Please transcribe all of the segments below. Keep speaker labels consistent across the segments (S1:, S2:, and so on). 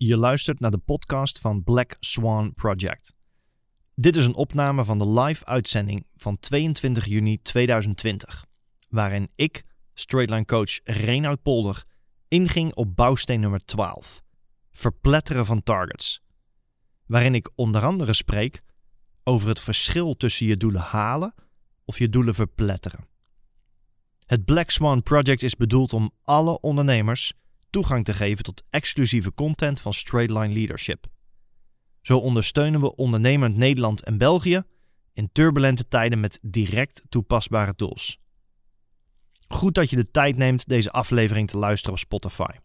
S1: Je luistert naar de podcast van Black Swan Project. Dit is een opname van de live uitzending van 22 juni 2020, waarin ik, straightline coach Reinoud Polder, inging op bouwsteen nummer 12, verpletteren van targets. Waarin ik onder andere spreek over het verschil tussen je doelen halen of je doelen verpletteren. Het Black Swan Project is bedoeld om alle ondernemers toegang te geven tot exclusieve content van Straightline Leadership. Zo ondersteunen we ondernemend Nederland en België in turbulente tijden met direct toepasbare tools. Goed dat je de tijd neemt deze aflevering te luisteren op Spotify.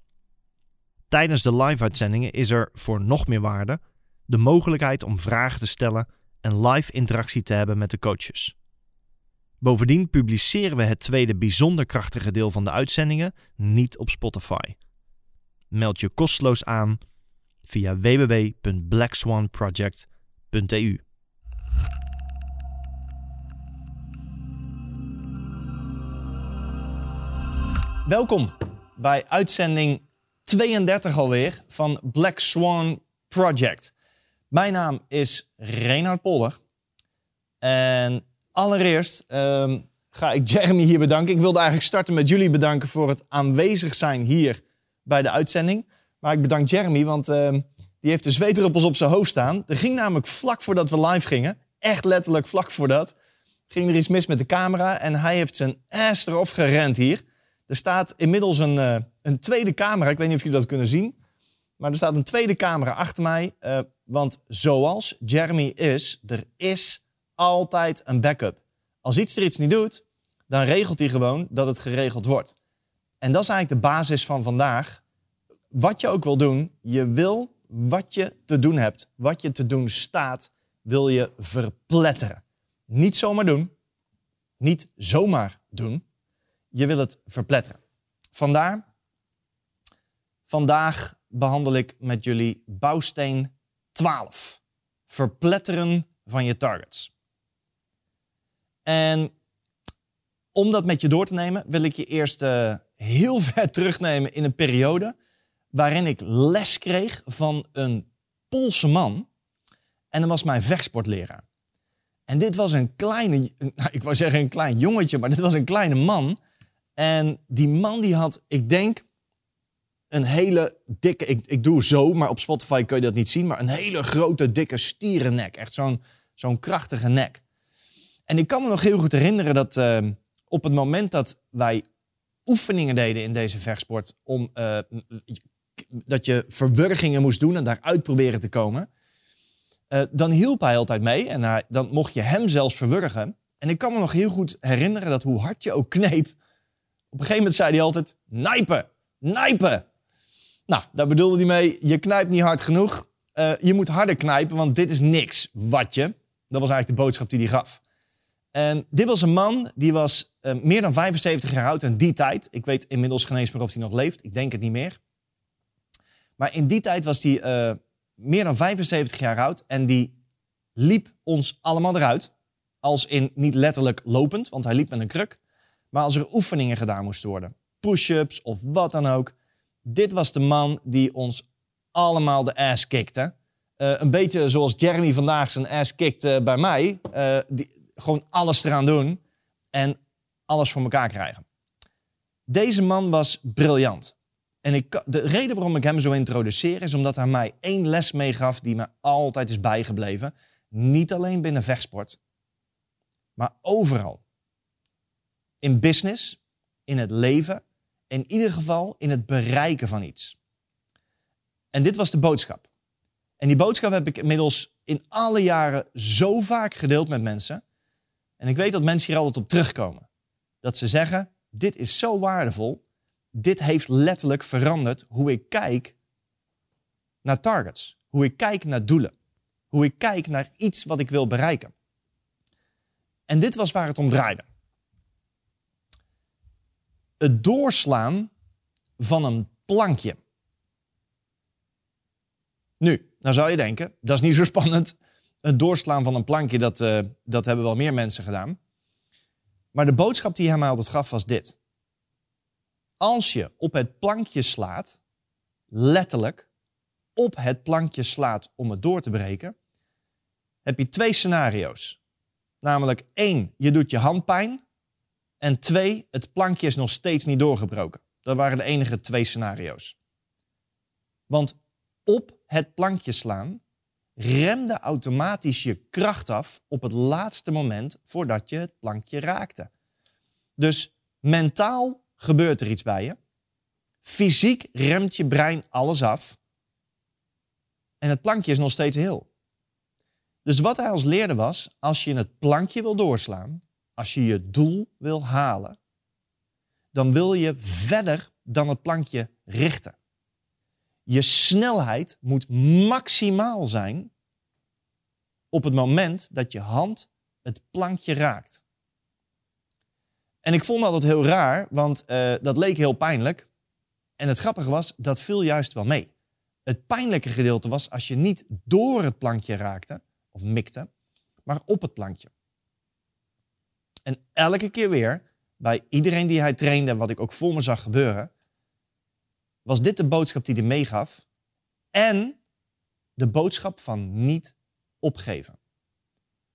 S1: Tijdens de live-uitzendingen is er voor nog meer waarde de mogelijkheid om vragen te stellen en live interactie te hebben met de coaches. Bovendien publiceren we het tweede bijzonder krachtige deel van de uitzendingen niet op Spotify. Meld je kosteloos aan via www.blackswanproject.eu. Welkom bij uitzending 32 alweer van Black Swan Project. Mijn naam is Reinhard Polder. En allereerst ehm, ga ik Jeremy hier bedanken. Ik wilde eigenlijk starten met jullie bedanken voor het aanwezig zijn hier bij de uitzending. Maar ik bedank Jeremy, want ehm, die heeft de zweetdruppels op zijn hoofd staan. Er ging namelijk vlak voordat we live gingen, echt letterlijk vlak voordat, ging er iets mis met de camera en hij heeft zijn ass erop gerend hier. Er staat inmiddels een, eh, een tweede camera, ik weet niet of jullie dat kunnen zien. Maar er staat een tweede camera achter mij. Uh, want zoals Jeremy is, er is altijd een backup. Als iets er iets niet doet, dan regelt hij gewoon dat het geregeld wordt. En dat is eigenlijk de basis van vandaag. Wat je ook wil doen, je wil wat je te doen hebt, wat je te doen staat, wil je verpletteren. Niet zomaar doen, niet zomaar doen. Je wil het verpletteren. Vandaar, vandaag behandel ik met jullie bouwsteen 12. Verpletteren van je targets. En om dat met je door te nemen, wil ik je eerst uh, heel ver terugnemen in een periode waarin ik les kreeg van een Poolse man. En dat was mijn vechtsportleraar. En dit was een kleine, nou, ik wou zeggen een klein jongetje, maar dit was een kleine man. En die man die had, ik denk, een hele dikke, ik, ik doe zo, maar op Spotify kun je dat niet zien, maar een hele grote, dikke stierennek. Echt zo'n zo'n krachtige nek. En ik kan me nog heel goed herinneren dat uh, op het moment dat wij oefeningen deden in deze vechtsport, om, uh, dat je verwurgingen moest doen en daaruit proberen te komen, uh, dan hielp hij altijd mee en dan mocht je hem zelfs verwurgen. En ik kan me nog heel goed herinneren dat hoe hard je ook kneep, op een gegeven moment zei hij altijd, nijpen, nijpen. Nou, daar bedoelde hij mee, je knijpt niet hard genoeg. Uh, je moet harder knijpen, want dit is niks, wat je. Dat was eigenlijk de boodschap die hij gaf. En dit was een man die was uh, meer dan 75 jaar oud in die tijd. Ik weet inmiddels geen eens meer of hij nog leeft. Ik denk het niet meer. Maar in die tijd was hij uh, meer dan 75 jaar oud. En die liep ons allemaal eruit. Als in niet letterlijk lopend, want hij liep met een kruk. Maar als er oefeningen gedaan moesten worden. Push-ups of wat dan ook. Dit was de man die ons allemaal de ass kikte. Uh, een beetje zoals Jeremy vandaag zijn ass kikte bij mij. Uh, die, gewoon alles eraan doen en alles voor elkaar krijgen. Deze man was briljant. En ik, de reden waarom ik hem zo introduceer is omdat hij mij één les meegaf die me altijd is bijgebleven. Niet alleen binnen vechtsport, maar overal. In business, in het leven, in ieder geval in het bereiken van iets. En dit was de boodschap. En die boodschap heb ik inmiddels in alle jaren zo vaak gedeeld met mensen. En ik weet dat mensen hier altijd op terugkomen. Dat ze zeggen, dit is zo waardevol. Dit heeft letterlijk veranderd hoe ik kijk naar targets. Hoe ik kijk naar doelen. Hoe ik kijk naar iets wat ik wil bereiken. En dit was waar het om draaide. Het doorslaan van een plankje. Nu, nou zou je denken, dat is niet zo spannend het doorslaan van een plankje, dat, uh, dat hebben wel meer mensen gedaan. Maar de boodschap die hij mij altijd gaf was dit. Als je op het plankje slaat, letterlijk, op het plankje slaat om het door te breken, heb je twee scenario's. Namelijk één, je doet je hand pijn. En twee, het plankje is nog steeds niet doorgebroken. Dat waren de enige twee scenario's. Want op het plankje slaan remde automatisch je kracht af op het laatste moment voordat je het plankje raakte. Dus mentaal gebeurt er iets bij je. Fysiek remt je brein alles af. En het plankje is nog steeds heel. Dus wat hij ons leerde was, als je het plankje wil doorslaan, als je je doel wil halen, dan wil je verder dan het plankje richten. Je snelheid moet maximaal zijn op het moment dat je hand het plankje raakt. En ik vond dat heel raar, want uh, dat leek heel pijnlijk. En het grappige was, dat viel juist wel mee. Het pijnlijke gedeelte was als je niet door het plankje raakte, of mikte, maar op het plankje. En elke keer weer, bij iedereen die hij trainde, wat ik ook voor me zag gebeuren, was dit de boodschap die hij meegaf. En de boodschap van niet opgeven.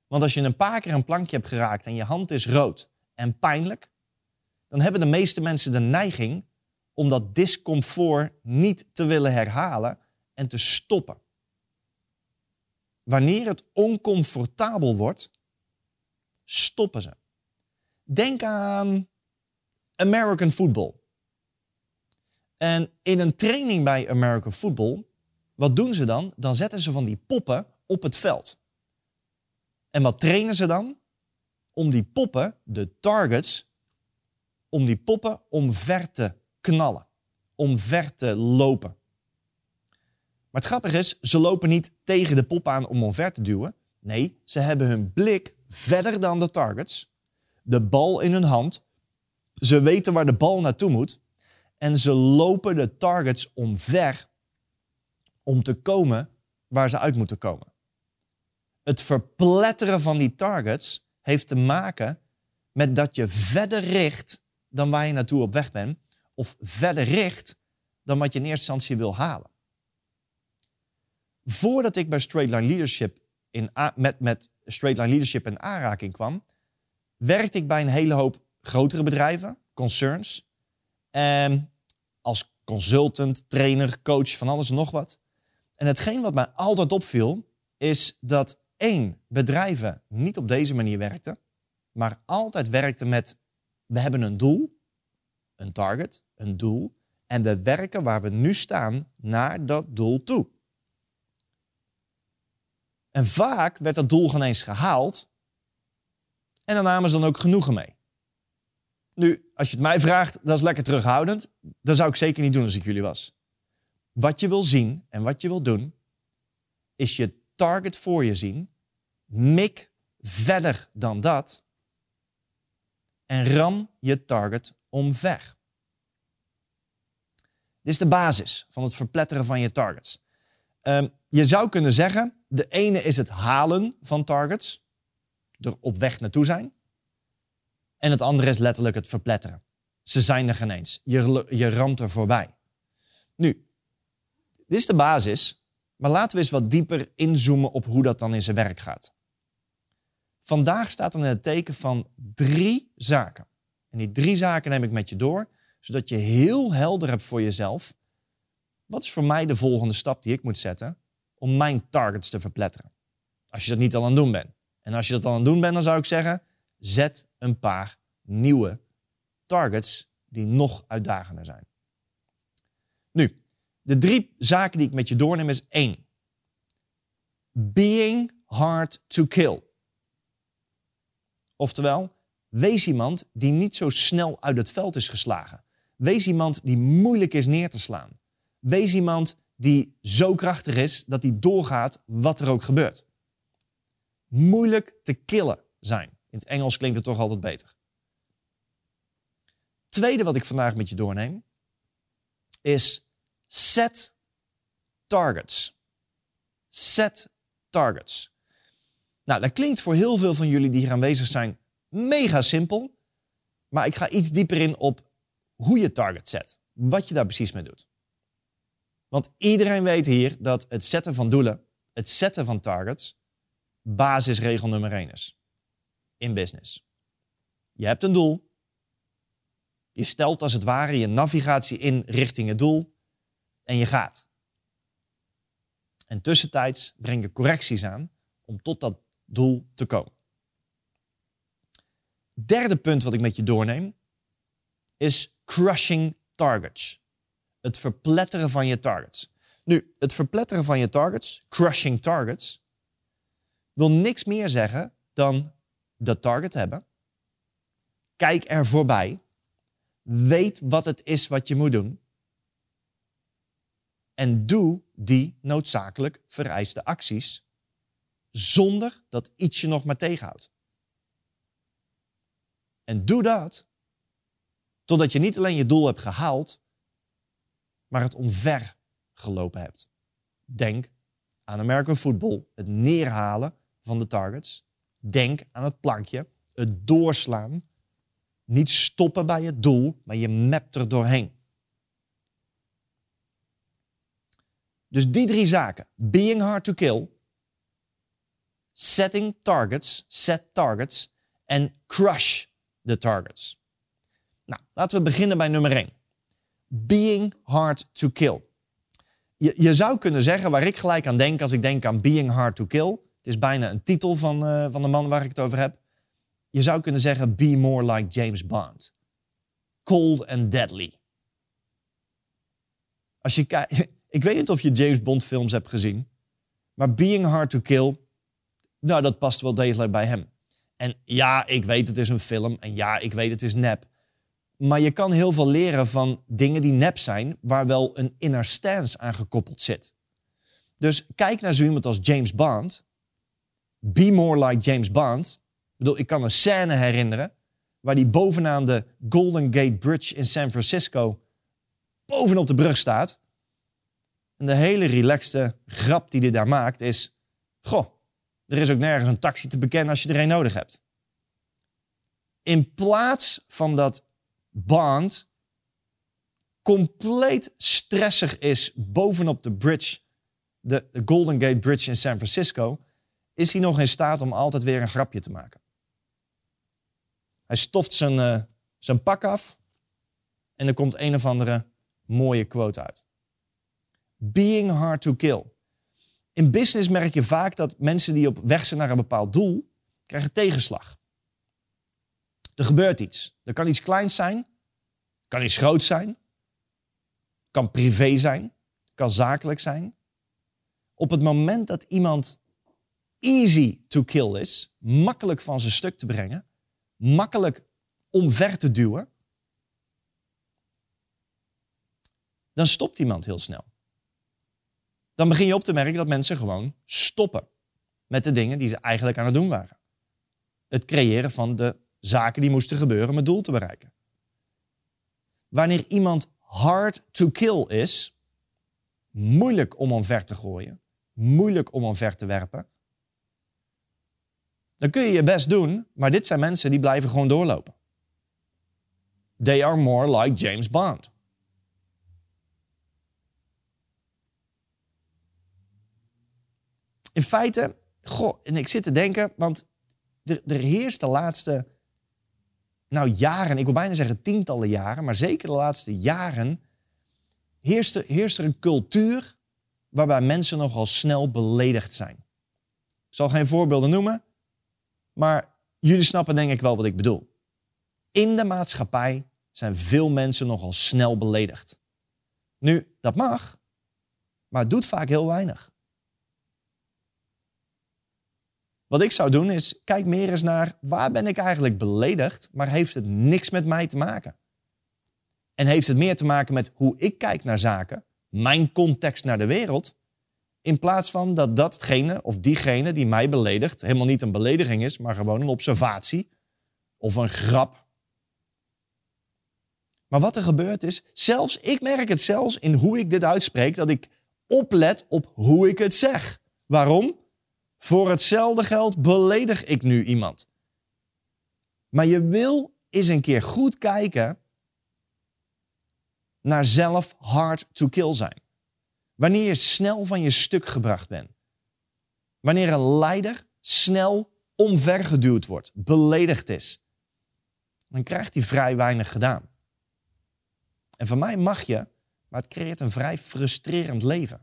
S1: Want als je een paar keer een plankje hebt geraakt en je hand is rood en pijnlijk, dan hebben de meeste mensen de neiging om dat discomfort niet te willen herhalen en te stoppen. Wanneer het oncomfortabel wordt, stoppen ze. Denk aan American football. En in een training bij American football, wat doen ze dan? Dan zetten ze van die poppen op het veld. En wat trainen ze dan? Om die poppen, de targets, om die poppen omver te knallen. Omver te lopen. Maar het grappige is, ze lopen niet tegen de pop aan om omver te duwen. Nee, ze hebben hun blik verder dan de targets. De bal in hun hand. Ze weten waar de bal naartoe moet. En ze lopen de targets omver om te komen waar ze uit moeten komen. Het verpletteren van die targets heeft te maken met dat je verder richt dan waar je naartoe op weg bent, of verder richt dan wat je in eerste instantie wil halen. Voordat ik bij Straight Line Leadership in, met, met Straight Line Leadership in aanraking kwam, werkte ik bij een hele hoop grotere bedrijven, concerns, en als consultant, trainer, coach, van alles en nog wat. En hetgeen wat mij altijd opviel, is dat één, bedrijven niet op deze manier werkten, maar altijd werkten met, we hebben een doel, een target, een doel, en we werken waar we nu staan naar dat doel toe. En vaak werd dat doel geen eens gehaald en daar namen ze dan ook genoegen mee. Nu, als je het mij vraagt, dat is lekker terughoudend. Dat zou ik zeker niet doen als ik jullie was. Wat je wil zien en wat je wil doen, is je target voor je zien. Mik verder dan dat. En ram je target omver. Dit is de basis van het verpletteren van je targets. Um, je zou kunnen zeggen, de ene is het halen van targets, er op weg naartoe zijn. En het andere is letterlijk het verpletteren. Ze zijn er geen eens. Je, je ramt er voorbij. Nu, dit is de basis, maar laten we eens wat dieper inzoomen op hoe dat dan in zijn werk gaat. Vandaag staat er in het teken van drie zaken. En die drie zaken neem ik met je door, zodat je heel helder hebt voor jezelf. Wat is voor mij de volgende stap die ik moet zetten om mijn targets te verpletteren? Als je dat niet al aan het doen bent. En als je dat al aan het doen bent, dan zou ik zeggen, zet een paar nieuwe targets die nog uitdagender zijn. Nu, de drie zaken die ik met je doorneem is één. Being hard to kill. Oftewel, wees iemand die niet zo snel uit het veld is geslagen. Wees iemand die moeilijk is neer te slaan. Wees iemand die zo krachtig is dat hij doorgaat wat er ook gebeurt. Moeilijk te killen zijn. In het Engels klinkt het toch altijd beter. Tweede wat ik vandaag met je doorneem is set targets. Set targets. Nou, dat klinkt voor heel veel van jullie die hier aanwezig zijn mega simpel. Maar ik ga iets dieper in op hoe je target zet. Wat je daar precies mee doet. Want iedereen weet hier dat het zetten van doelen, het zetten van targets, basisregel nummer één is. In business. Je hebt een doel. Je stelt als het ware je navigatie in richting het doel en je gaat. En tussentijds breng je correcties aan om tot dat doel te komen. Derde punt wat ik met je doorneem is crushing targets. Het verpletteren van je targets. Nu, het verpletteren van je targets, crushing targets, wil niks meer zeggen dan de target hebben. Kijk er voorbij. Weet wat het is wat je moet doen. En doe die noodzakelijk vereiste acties zonder dat iets je nog maar tegenhoudt. En doe dat totdat je niet alleen je doel hebt gehaald, maar het omver gelopen hebt. Denk aan American football, het neerhalen van de targets. Denk aan het plankje, het doorslaan. Niet stoppen bij het doel, maar je mapt er doorheen. Dus die drie zaken, being hard to kill, setting targets, set targets en crush the targets. Nou, laten we beginnen bij nummer 1. Being hard to kill. Je, je zou kunnen zeggen, waar ik gelijk aan denk als ik denk aan being hard to kill, is bijna een titel van, uh, van de man waar ik het over heb. Je zou kunnen zeggen, be more like James Bond. Cold and deadly. Als je ik weet niet of je James Bond films hebt gezien, maar Being Hard to Kill, nou dat past wel degelijk bij hem. En ja, ik weet het is een film en ja, ik weet het is nep. Maar je kan heel veel leren van dingen die nep zijn, waar wel een inner stance aan gekoppeld zit. Dus kijk naar zo iemand als James Bond. Be more like James Bond. Ik bedoel, ik kan een scène herinneren waar hij bovenaan de Golden Gate Bridge in San Francisco bovenop de brug staat. En de hele relaxte grap die hij daar maakt is: Goh, er is ook nergens een taxi te bekennen als je er een nodig hebt. In plaats van dat Bond compleet stressig is bovenop de bridge, de, Golden Gate Bridge in San Francisco, is hij nog in staat om altijd weer een grapje te maken. Hij stoft zijn, uh, zijn pak af en er komt een of andere mooie quote uit. Being hard to kill. In business merk je vaak dat mensen die op weg zijn naar een bepaald doel, krijgen tegenslag. Er gebeurt iets. Er kan iets kleins zijn, kan iets groots zijn, kan privé zijn, kan zakelijk zijn. Op het moment dat iemand easy to kill is, makkelijk van zijn stuk te brengen, makkelijk omver te duwen, dan stopt iemand heel snel dan begin je op te merken dat mensen gewoon stoppen met de dingen die ze eigenlijk aan het doen waren. Het creëren van de zaken die moesten gebeuren om het doel te bereiken. Wanneer iemand hard to kill is, moeilijk om omver te gooien, moeilijk om omver te werpen, dan kun je je best doen, maar dit zijn mensen die blijven gewoon doorlopen. They are more like James Bond. in feite, goh, en ik zit te denken, want er, er heerst de laatste, nou jaren, ik wil bijna zeggen tientallen jaren, maar zeker de laatste jaren, heerst er, heerst er een cultuur waarbij mensen nogal snel beledigd zijn. Ik zal geen voorbeelden noemen, maar jullie snappen denk ik wel wat ik bedoel. In de maatschappij zijn veel mensen nogal snel beledigd. Nu, dat mag, maar het doet vaak heel weinig. Wat ik zou doen is, kijk meer eens naar waar ben ik eigenlijk beledigd, maar heeft het niks met mij te maken? En heeft het meer te maken met hoe ik kijk naar zaken, mijn context naar de wereld, in plaats van dat datgene of diegene die mij beledigt helemaal niet een belediging is, maar gewoon een observatie of een grap. Maar wat er gebeurt is, zelfs ik merk het zelfs in hoe ik dit uitspreek, dat ik oplet op hoe ik het zeg. Waarom? Voor hetzelfde geld beledig ik nu iemand. Maar je wil eens een keer goed kijken naar zelf hard to kill zijn. Wanneer je snel van je stuk gebracht bent. Wanneer een leider snel omvergeduwd wordt, beledigd is, dan krijgt hij vrij weinig gedaan. En van mij mag je, maar het creëert een vrij frustrerend leven.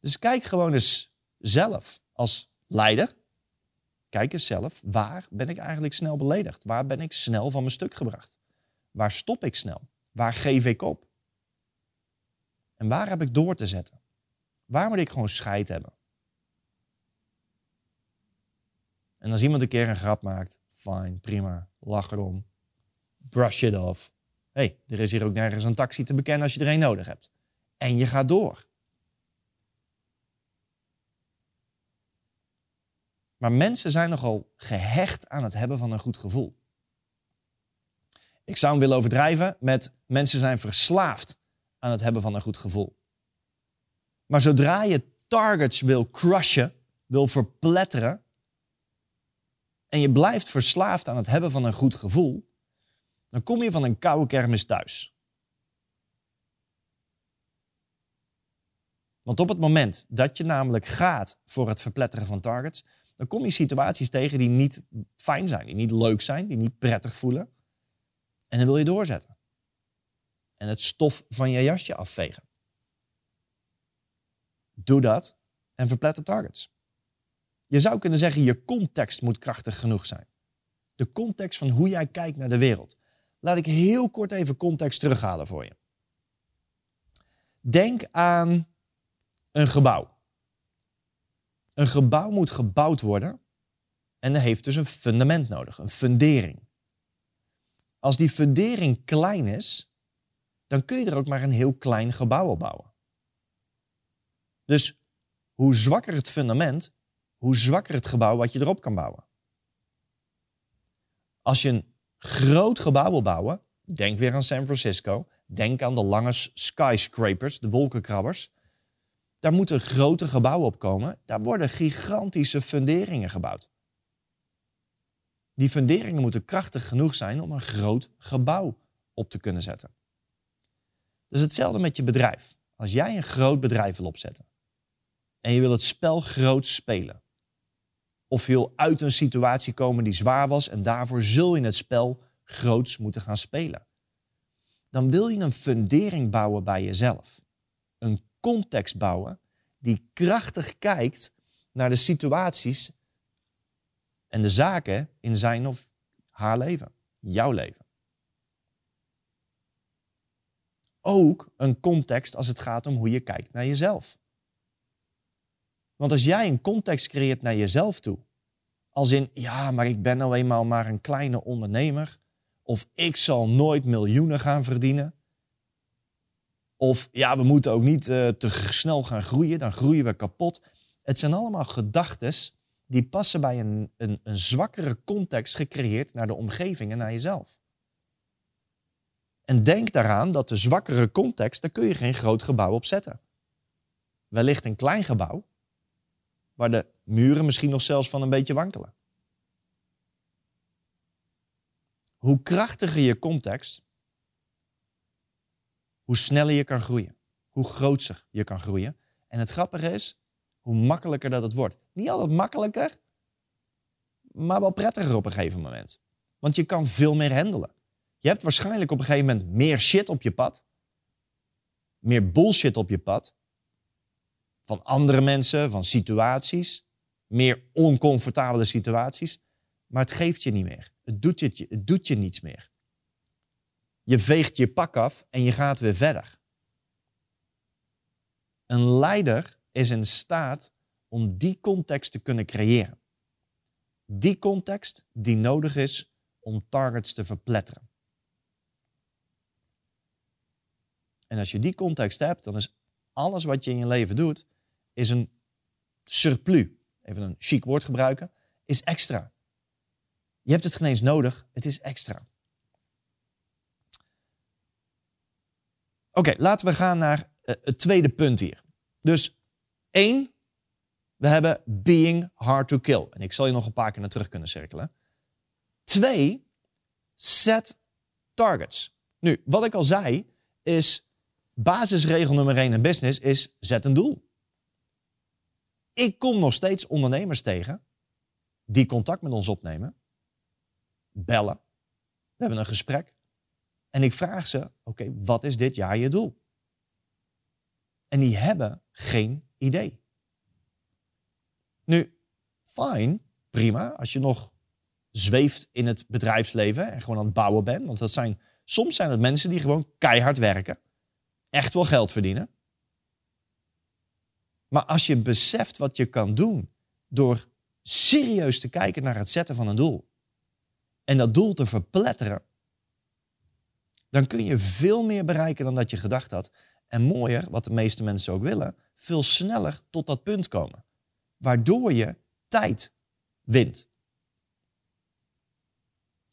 S1: Dus kijk gewoon eens zelf als leider. Kijk eens zelf, waar ben ik eigenlijk snel beledigd? Waar ben ik snel van mijn stuk gebracht? Waar stop ik snel? Waar geef ik op? En waar heb ik door te zetten? Waar moet ik gewoon scheid hebben? En als iemand een keer een grap maakt, fijn, prima, lach erom, brush it off. Hé, hey, er is hier ook nergens een taxi te bekennen als je er een nodig hebt. En je gaat door. Maar mensen zijn nogal gehecht aan het hebben van een goed gevoel. Ik zou hem willen overdrijven met mensen zijn verslaafd aan het hebben van een goed gevoel. Maar zodra je targets wil crushen, wil verpletteren, en je blijft verslaafd aan het hebben van een goed gevoel, dan kom je van een koude kermis thuis. Want op het moment dat je namelijk gaat voor het verpletteren van targets, dan kom je situaties tegen die niet fijn zijn, die niet leuk zijn, die niet prettig voelen. En dan wil je doorzetten. En het stof van je jasje afvegen. Doe dat en verpletter targets. Je zou kunnen zeggen, je context moet krachtig genoeg zijn. De context van hoe jij kijkt naar de wereld. Laat ik heel kort even context terughalen voor je. Denk aan een gebouw. Een gebouw moet gebouwd worden en dat heeft dus een fundament nodig, een fundering. Als die fundering klein is, dan kun je er ook maar een heel klein gebouw op bouwen. Dus hoe zwakker het fundament, hoe zwakker het gebouw wat je erop kan bouwen. Als je een groot gebouw wil bouwen, denk weer aan San Francisco, denk aan de lange skyscrapers, de wolkenkrabbers. Daar moeten grote gebouwen op komen. Daar worden gigantische funderingen gebouwd. Die funderingen moeten krachtig genoeg zijn om een groot gebouw op te kunnen zetten. Dus hetzelfde met je bedrijf. Als jij een groot bedrijf wil opzetten en je wil het spel groot spelen, of je wil uit een situatie komen die zwaar was en daarvoor zul je het spel groots moeten gaan spelen, dan wil je een fundering bouwen bij jezelf. Een context bouwen die krachtig kijkt naar de situaties en de zaken in zijn of haar leven, jouw leven. Ook een context als het gaat om hoe je kijkt naar jezelf. Want als jij een context creëert naar jezelf toe, als in ja, maar ik ben nou eenmaal maar een kleine ondernemer, of ik zal nooit miljoenen gaan verdienen, of ja, we moeten ook niet uh, te snel gaan groeien, dan groeien we kapot. Het zijn allemaal gedachten die passen bij een, een, een zwakkere context gecreëerd naar de omgeving en naar jezelf. En denk daaraan dat de zwakkere context, daar kun je geen groot gebouw op zetten. Wellicht een klein gebouw, waar de muren misschien nog zelfs van een beetje wankelen. Hoe krachtiger je context, hoe sneller je kan groeien. Hoe grootser je kan groeien. En het grappige is, hoe makkelijker dat het wordt. Niet altijd makkelijker, maar wel prettiger op een gegeven moment. Want je kan veel meer handelen. Je hebt waarschijnlijk op een gegeven moment meer shit op je pad. Meer bullshit op je pad. Van andere mensen, van situaties. Meer oncomfortabele situaties. Maar het geeft je niet meer. Het doet je, het doet je niets meer. Je veegt je pak af en je gaat weer verder. Een leider is in staat om die context te kunnen creëren. Die context die nodig is om targets te verpletteren. En als je die context hebt, dan is alles wat je in je leven doet, is een surplus. Even een chic woord gebruiken, is extra. Je hebt het geen eens nodig, het is extra. Oké, laten we gaan naar eh, het tweede punt hier. Dus één, we hebben being hard to kill. En ik zal je nog een paar keer naar terug kunnen cirkelen. Twee, set targets. Nu, wat ik al zei, is basisregel nummer 1 in business is zet een doel. Ik kom nog steeds ondernemers tegen die contact met ons opnemen, bellen. We hebben een gesprek. En ik vraag ze, oké, wat is dit jaar je doel? En die hebben geen idee. Nu, fijn, prima, als je nog zweeft in het bedrijfsleven en gewoon aan het bouwen bent. Want dat zijn, soms zijn het mensen die gewoon keihard werken, echt wel geld verdienen. Maar als je beseft wat je kan doen door serieus te kijken naar het zetten van een doel en dat doel te verpletteren, dan kun je veel meer bereiken dan dat je gedacht had. En mooier, wat de meeste mensen ook willen, veel sneller tot dat punt komen. Waardoor je tijd wint.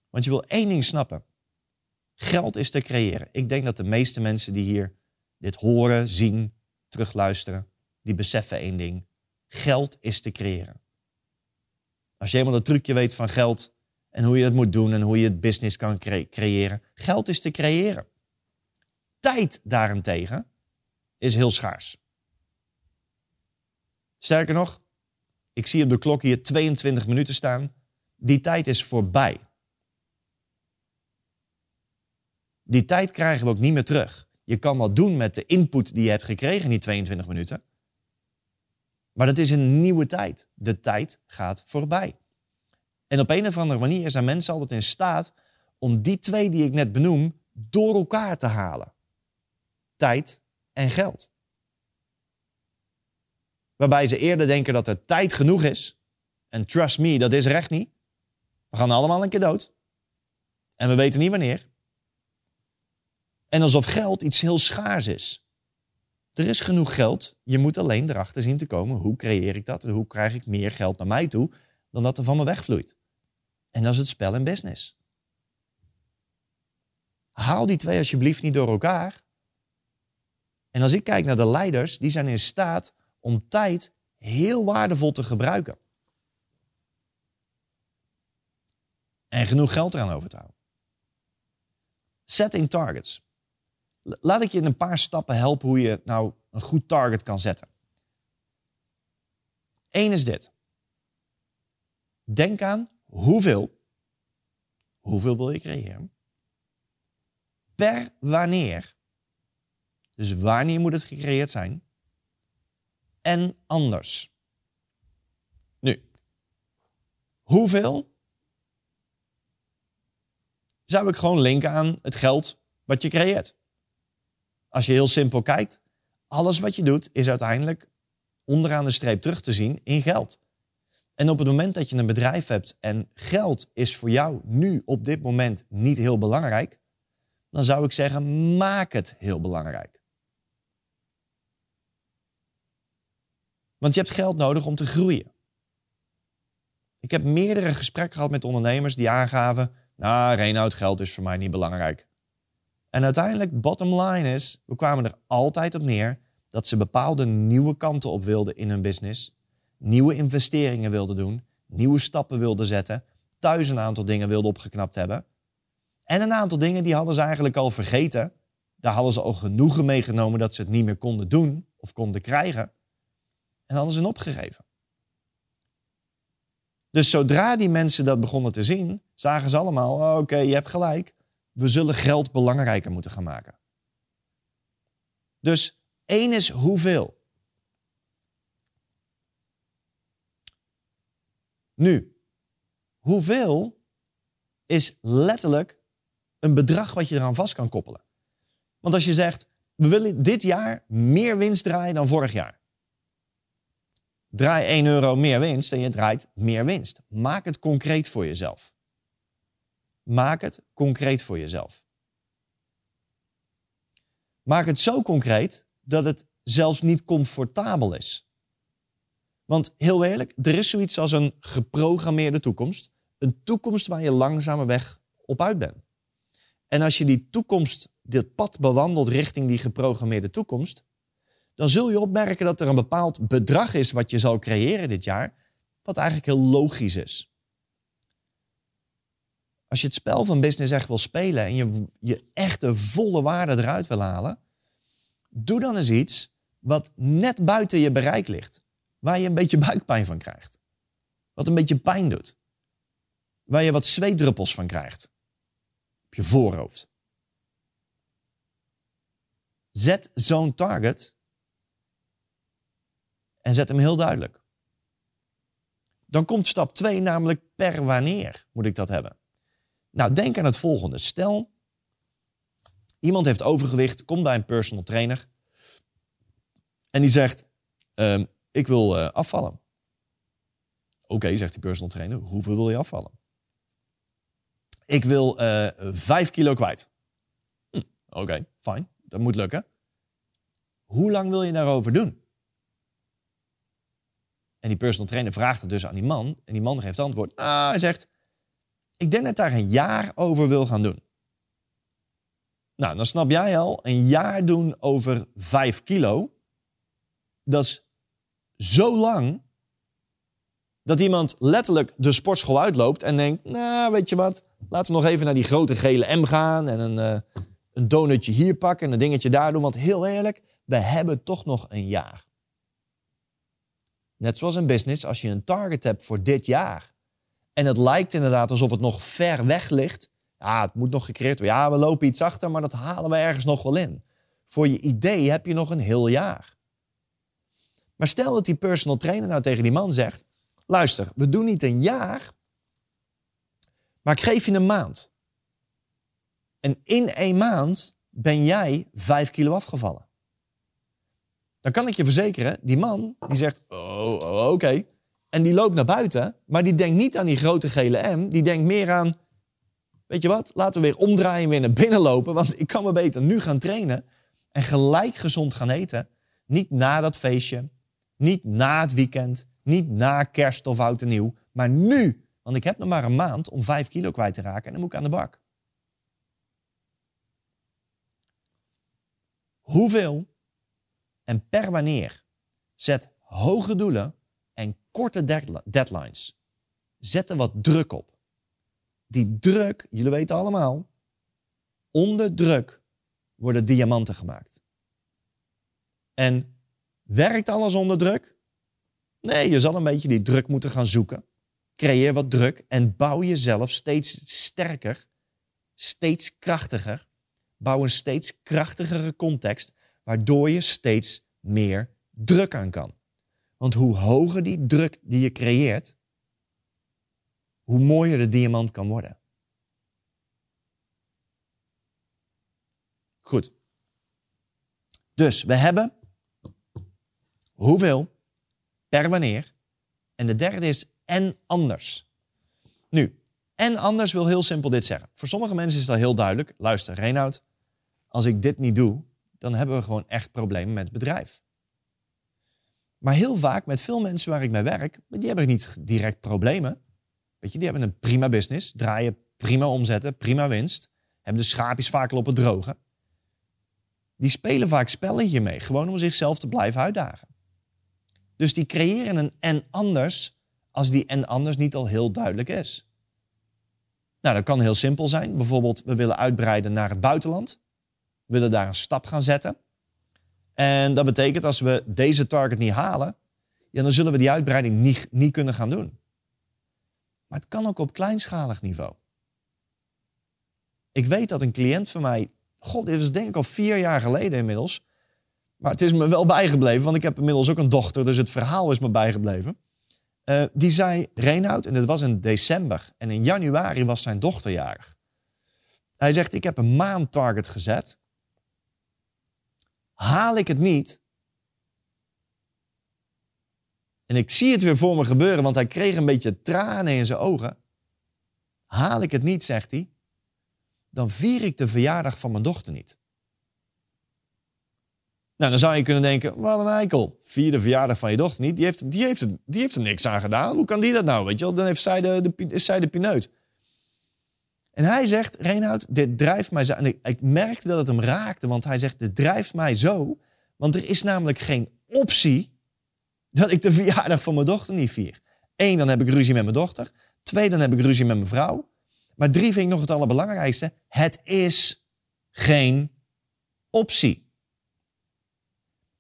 S1: Want je wil één ding snappen. Geld is te creëren. Ik denk dat de meeste mensen die hier dit horen, zien, terugluisteren, die beseffen één ding. Geld is te creëren. Als je eenmaal het trucje weet van geld en hoe je het moet doen en hoe je het business kan creëren. Geld is te creëren. Tijd daarentegen is heel schaars. Sterker nog, ik zie op de klok hier 22 minuten staan. Die tijd is voorbij. Die tijd krijgen we ook niet meer terug. Je kan wat doen met de input die je hebt gekregen in die 22 minuten. Maar dat is een nieuwe tijd. De tijd gaat voorbij. En op een of andere manier zijn mensen altijd in staat om die twee die ik net benoem door elkaar te halen. Tijd en geld. Waarbij ze eerder denken dat er tijd genoeg is. En trust me, dat is er echt niet. We gaan allemaal een keer dood. En we weten niet wanneer. En alsof geld iets heel schaars is. Er is genoeg geld. Je moet alleen erachter zien te komen hoe creëer ik dat en hoe krijg ik meer geld naar mij toe dan dat er van me wegvloeit. En dat is het spel en business. Haal die twee alsjeblieft niet door elkaar. En als ik kijk naar de leiders, die zijn in staat om tijd heel waardevol te gebruiken. En genoeg geld eraan over te houden. Setting targets. Laat ik je in een paar stappen helpen hoe je nou een goed target kan zetten. Eén is dit. Denk aan hoeveel, hoeveel wil je creëren, per wanneer, dus wanneer moet het gecreëerd zijn, en anders. Nu, hoeveel zou ik gewoon linken aan het geld wat je creëert. Als je heel simpel kijkt, alles wat je doet is uiteindelijk onderaan de streep terug te zien in geld. En op het moment dat je een bedrijf hebt en geld is voor jou nu op dit moment niet heel belangrijk, dan zou ik zeggen, maak het heel belangrijk. Want je hebt geld nodig om te groeien. Ik heb meerdere gesprekken gehad met ondernemers die aangaven, nou, Reinoud, geld is voor mij niet belangrijk. En uiteindelijk, bottom line is, we kwamen er altijd op neer dat ze bepaalde nieuwe kanten op wilden in hun business nieuwe investeringen wilden doen, nieuwe stappen wilden zetten, thuis een aantal dingen wilden opgeknapt hebben. En een aantal dingen die hadden ze eigenlijk al vergeten. Daar hadden ze al genoegen meegenomen dat ze het niet meer konden doen of konden krijgen. En hadden ze opgegeven. Dus zodra die mensen dat begonnen te zien, zagen ze allemaal: oh, oké, je hebt gelijk. We zullen geld belangrijker moeten gaan maken. Dus één is hoeveel. Nu, hoeveel is letterlijk een bedrag wat je eraan vast kan koppelen. Want als je zegt, we willen dit jaar meer winst draaien dan vorig jaar. Draai 1 euro meer winst en je draait meer winst. Maak het concreet voor jezelf. Maak het concreet voor jezelf. Maak het zo concreet dat het zelfs niet comfortabel is. Want heel eerlijk, er is zoiets als een geprogrammeerde toekomst. Een toekomst waar je langzamerweg op uit bent. En als je die toekomst, dit pad bewandelt richting die geprogrammeerde toekomst, dan zul je opmerken dat er een bepaald bedrag is wat je zal creëren dit jaar, wat eigenlijk heel logisch is. Als je het spel van business echt wil spelen en je, je echt de volle waarde eruit wil halen, doe dan eens iets wat net buiten je bereik ligt. Waar je een beetje buikpijn van krijgt. Wat een beetje pijn doet. Waar je wat zweetdruppels van krijgt. Op je voorhoofd. Zet zo'n target en zet hem heel duidelijk. Dan komt stap 2, namelijk per wanneer moet ik dat hebben. Nou, denk aan het volgende. Stel, iemand heeft overgewicht, komt bij een personal trainer en die zegt: ehm, Ik wil uh, afvallen. Oké, zegt die personal trainer, hoeveel wil je afvallen? Ik wil eh, 5 kilo kwijt. Hm, Oké, fijn, dat moet lukken. Hoe lang wil je daarover doen? En die personal trainer vraagt het dus aan die man. En die man geeft antwoord. Nou, hij zegt, ik denk dat daar een jaar over wil gaan doen. Nou, dan snap jij al, een jaar doen over 5 kilo, dat is zo lang dat iemand letterlijk de sportschool uitloopt en denkt, nou, weet je wat, laten we nog even naar die grote gele M gaan en een, uh, een donutje hier pakken en een dingetje daar doen. Want heel eerlijk, we hebben toch nog een jaar. Net zoals in business, als je een target hebt voor dit jaar en het lijkt inderdaad alsof het nog ver weg ligt, ja, het moet nog gecreëerd worden. Ja, we lopen iets achter, maar dat halen we ergens nog wel in. Voor je idee heb je nog een heel jaar. Maar stel dat die personal trainer nou tegen die man zegt: luister, we doen niet een jaar, maar ik geef je een maand. En in één maand ben jij vijf kilo afgevallen. Dan kan ik je verzekeren, die man die zegt, oh, oh oké. En die loopt naar buiten, maar die denkt niet aan die grote gele M. Die denkt meer aan, weet je wat, laten we weer omdraaien en weer naar binnen lopen. Want ik kan me beter nu gaan trainen en gelijk gezond gaan eten. Niet na dat feestje, niet na het weekend, niet na kerst of oud en nieuw, maar nu. Want ik heb nog maar een maand om vijf kilo kwijt te raken en dan moet ik aan de bak. Hoeveel en per wanneer zet hoge doelen en korte deadlines. Zet er wat druk op. Die druk, jullie weten allemaal, onder druk worden diamanten gemaakt. En werkt alles onder druk? Nee, je zal een beetje die druk moeten gaan zoeken. Creëer wat druk en bouw jezelf steeds sterker, steeds krachtiger. Bouw een steeds krachtigere context, waardoor je steeds meer druk aan kan. Want hoe hoger die druk die je creëert, hoe mooier de diamant kan worden. Goed. Dus we hebben hoeveel per wanneer. En de derde is en anders. Nu, en anders wil heel simpel dit zeggen. Voor sommige mensen is dat heel duidelijk. Luister, Reinoud, als ik dit niet doe, dan hebben we gewoon echt problemen met het bedrijf. Maar heel vaak met veel mensen waar ik mee werk, die hebben niet direct problemen. Weet je, die hebben een prima business, draaien prima omzetten, prima winst, hebben de schaapjes vaak al op het droge. Die spelen vaak spelletje mee, gewoon om zichzelf te blijven uitdagen. Dus die creëren een en anders als die en anders niet al heel duidelijk is. Nou, dat kan heel simpel zijn. Bijvoorbeeld, we willen uitbreiden naar het buitenland. We willen daar een stap gaan zetten. En dat betekent als we deze target niet halen, ja, dan zullen we die uitbreiding niet, niet kunnen gaan doen. Maar het kan ook op kleinschalig niveau. Ik weet dat een cliënt van mij, god, dit was denk ik al vier jaar geleden inmiddels. Maar het is me wel bijgebleven, want ik heb inmiddels ook een dochter, dus het verhaal is me bijgebleven. Uh, die zei, Reinoud, en dit was in december, en in januari was zijn dochterjarig. Hij zegt, ik heb een maand target gezet. Haal ik het niet, en ik zie het weer voor me gebeuren, want hij kreeg een beetje tranen in zijn ogen. Haal ik het niet, zegt hij, dan vier ik de verjaardag van mijn dochter niet. Nou, dan zou je kunnen denken, wat een eikel. Vier de verjaardag van je dochter niet. Die heeft, die, heeft, die heeft er niks aan gedaan. Hoe kan die dat nou? Weet je wel? Dan heeft zij de, de, is zij de pineut. En hij zegt, Reinhard, dit drijft mij zo. En ik, merkte dat het hem raakte, want hij zegt, dit drijft mij zo. Want er is namelijk geen optie dat ik de verjaardag van mijn dochter niet vier. Eén, dan heb ik ruzie met mijn dochter. Twee, dan heb ik ruzie met mijn vrouw. Maar drie vind ik nog het allerbelangrijkste. Het is geen optie.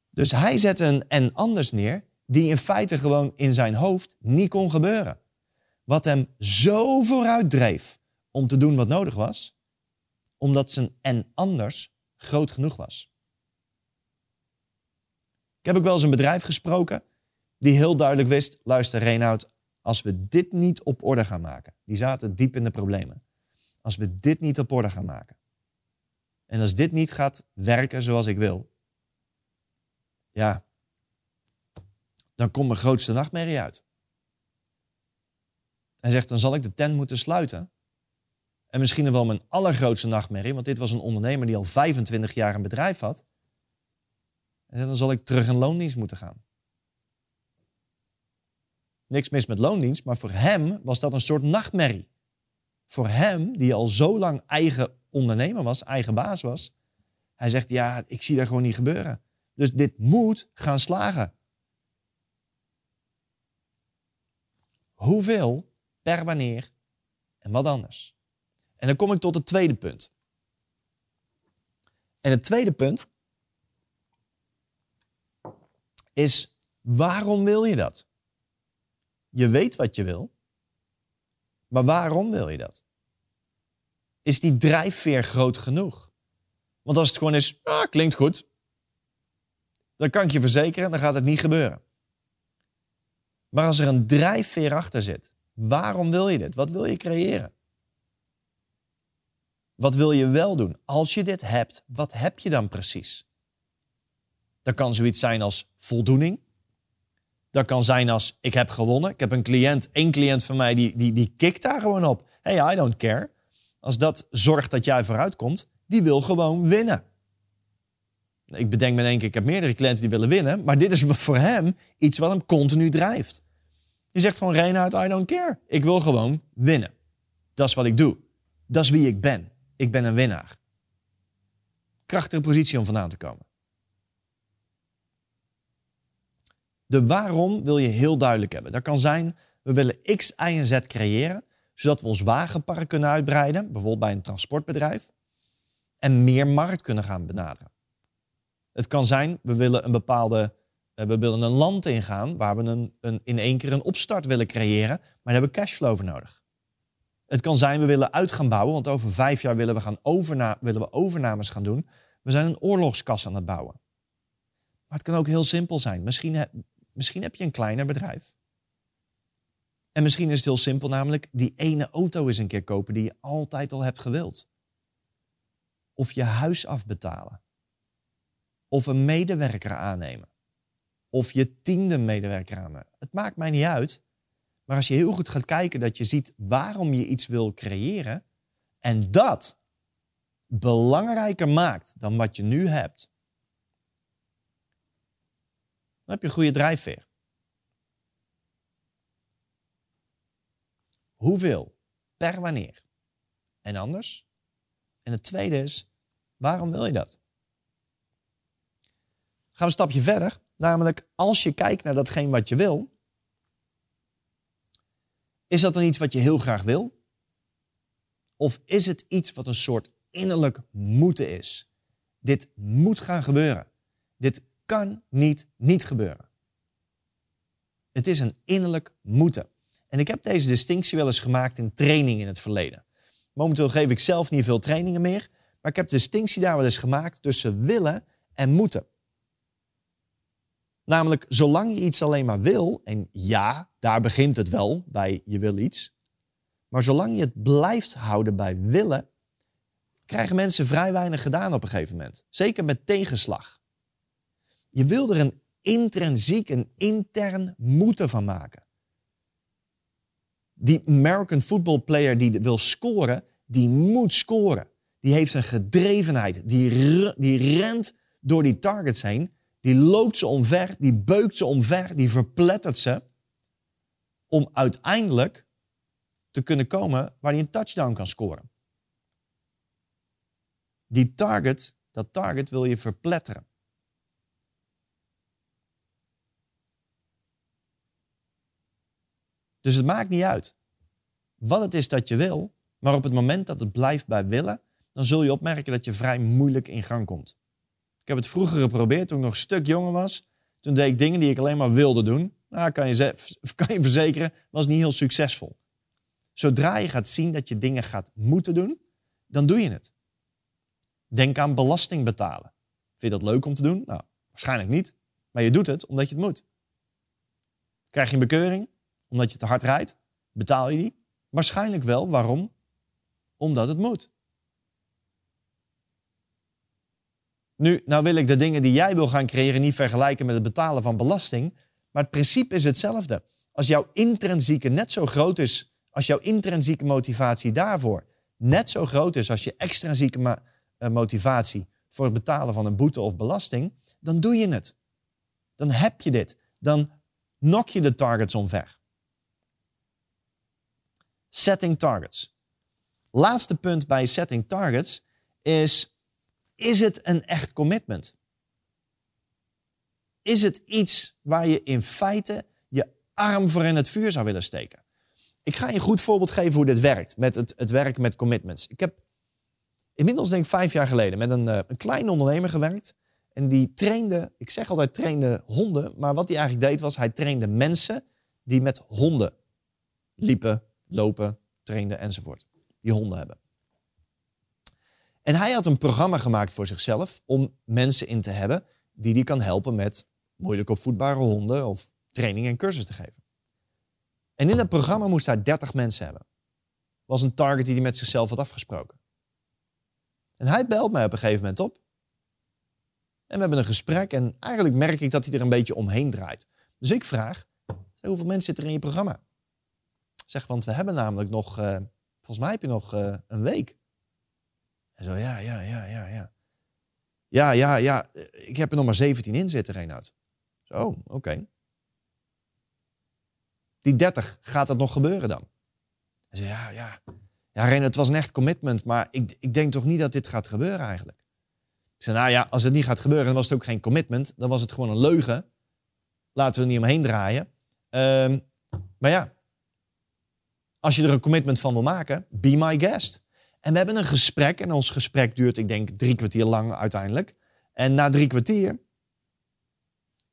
S1: Dus hij zette een en anders neer, die in feite gewoon in zijn hoofd niet kon gebeuren. Wat hem zo vooruit dreef om te doen wat nodig was, omdat zijn en anders groot genoeg was. Ik heb ook wel eens een bedrijf gesproken die heel duidelijk wist: luister, Reinoud, als we dit niet op orde gaan maken, die zaten diep in de problemen. Als we dit niet op orde gaan maken, en als dit niet gaat werken zoals ik wil, ja, dan komt mijn grootste nachtmerrie uit. Hij zegt, dan zal ik de tent moeten sluiten. En misschien wel mijn allergrootste nachtmerrie, want dit was een ondernemer die al 25 jaar een bedrijf had. En dan zal ik terug in loondienst moeten gaan. Niks mis met loondienst, maar voor hem was dat een soort nachtmerrie. Voor hem, die al zo lang eigen ondernemer was, eigen baas was, hij zegt, ja, ik zie dat gewoon niet gebeuren. Dus dit moet gaan slagen. Hoeveel, per wanneer en wat anders. En dan kom ik tot het tweede punt. En het tweede punt is waarom wil je dat? Je weet wat je wil, maar waarom wil je dat? Is die drijfveer groot genoeg? Want als het gewoon is, ah, klinkt goed, dan kan ik je verzekeren, dan gaat het niet gebeuren. Maar als er een drijfveer achter zit, waarom wil je dit? Wat wil je creëren? Wat wil je wel doen? Als je dit hebt, wat heb je dan precies? Dat kan zoiets zijn als voldoening. Dat kan zijn als ik heb gewonnen. Ik heb een cliënt, één cliënt van mij, die, die, die kikt daar gewoon op. Hey, I don't care. Als dat zorgt dat jij vooruit komt, die wil gewoon winnen. Ik bedenk me in één keer, ik heb meerdere cliënten die willen winnen, maar dit is voor hem iets wat hem continu drijft. Je zegt gewoon, Reinhard, I don't care. Ik wil gewoon winnen. Dat is wat ik doe. Dat is wie ik ben. Ik ben een winnaar. Krachtige positie om vandaan te komen. De waarom wil je heel duidelijk hebben. Dat kan zijn, we willen X, Y en Z creëren, zodat we ons wagenpark kunnen uitbreiden, bijvoorbeeld bij een transportbedrijf, en meer markt kunnen gaan benaderen. Het kan zijn, we willen een bepaalde, eh, we willen een land ingaan waar we een, een, in één keer een opstart willen creëren, maar daar hebben we cashflow voor nodig. Het kan zijn, we willen uit gaan bouwen, want over vijf jaar willen we, gaan overna willen we overnames gaan doen. We zijn een oorlogskas aan het bouwen. Maar het kan ook heel simpel zijn. Misschien, misschien heb je een kleiner bedrijf. En misschien is het heel simpel, namelijk die ene auto eens een keer kopen die je altijd al hebt gewild. Of je huis afbetalen. Of een medewerker aannemen. Of je tiende medewerker aannemen. Het maakt mij niet uit. Maar als je heel goed gaat kijken, dat je ziet waarom je iets wil creëren. En dat belangrijker maakt dan wat je nu hebt. Dan heb je een goede drijfveer. Hoeveel? Per wanneer? En anders? En het tweede is, waarom wil je dat? Gaan we een stapje verder. Namelijk, als je kijkt naar datgene wat je wil, is dat dan iets wat je heel graag wil? Of is het iets wat een soort innerlijk moeten is? Dit moet gaan gebeuren. Dit kan niet niet gebeuren. Het is een innerlijk moeten. En ik heb deze distinctie wel eens gemaakt in training in het verleden. Momenteel geef ik zelf niet veel trainingen meer, maar ik heb de distinctie daar wel eens gemaakt tussen willen en moeten. Namelijk, zolang je iets alleen maar wil, en ja, daar begint het wel bij je wil iets, maar zolang je het blijft houden bij willen, krijgen mensen vrij weinig gedaan op een gegeven moment. Zeker met tegenslag. Je wil er een intrinsiek, een intern moeten van maken. Die American football player die wil scoren, die moet scoren. Die heeft een gedrevenheid. Die, die rent door die targets heen die loopt ze omver, die beukt ze omver, die verplettert ze. Om uiteindelijk te kunnen komen waar hij een touchdown kan scoren. Die target, dat target wil je verpletteren. Dus het maakt niet uit wat het is dat je wil, maar op het moment dat het blijft bij willen, dan zul je opmerken dat je vrij moeilijk in gang komt. Ik heb het vroeger geprobeerd toen ik nog een stuk jonger was. Toen deed ik dingen die ik alleen maar wilde doen. Nou, kan je, kan je verzekeren, was niet heel succesvol. Zodra je gaat zien dat je dingen gaat moeten doen, dan doe je het. Denk aan belasting betalen. Vind je dat leuk om te doen? Nou, waarschijnlijk niet. Maar je doet het omdat je het moet. Krijg je een bekeuring omdat je te hard rijdt? Betaal je die? Waarschijnlijk wel. Waarom? Omdat het moet. Nu, nou wil ik de dingen die jij wil gaan creëren niet vergelijken met het betalen van belasting. Maar het principe is hetzelfde. Als jouw intrinsieke net zo groot is, als jouw intrinsieke motivatie daarvoor net zo groot is als je extrinsieke eh, motivatie voor het betalen van een boete of belasting, dan doe je het. Dan heb je dit. Dan nok je de targets omver. Setting targets. Laatste punt bij setting targets is is het een echt commitment? Is het iets waar je in feite je arm voor in het vuur zou willen steken? Ik ga je een goed voorbeeld geven hoe dit werkt, met het, het werken met commitments. Ik heb inmiddels denk ik vijf jaar geleden met een, uh, een kleine ondernemer gewerkt. En die trainde, ik zeg altijd trainde honden, maar wat hij eigenlijk deed was, hij trainde mensen die met honden liepen, lopen, trainden enzovoort. Die honden hebben. En hij had een programma gemaakt voor zichzelf om mensen in te hebben die die kan helpen met moeilijk opvoedbare honden of training en cursus te geven. En in dat programma moest hij 30 mensen hebben. Was een target die hij met zichzelf had afgesproken. En hij belt mij op een gegeven moment op. En we hebben een gesprek en eigenlijk merk ik dat hij er een beetje omheen draait. Dus ik vraag, hoeveel mensen zitten er in je programma? zeg, want we hebben namelijk nog, uh, volgens mij heb je nog uh, een week. En zo, ja, ja, ja, ja, ja. Ja, ja, ja, ik heb er nog maar 17 in zitten, Reinoud. Zo, oké. Die 30, gaat dat nog gebeuren dan? Hij zei, ja, ja. Ja, Reinoud, het was een echt commitment, maar ik, ik denk toch niet dat dit gaat gebeuren eigenlijk. Ik zei, nou ja, als het niet gaat gebeuren, dan was het ook geen commitment. Dan was het gewoon een leugen. Laten we er niet omheen draaien. Um, maar ja, als je er een commitment van wil maken, be my guest. En we hebben een gesprek. En ons gesprek duurt, ik denk, drie kwartier lang uiteindelijk. En na drie kwartier,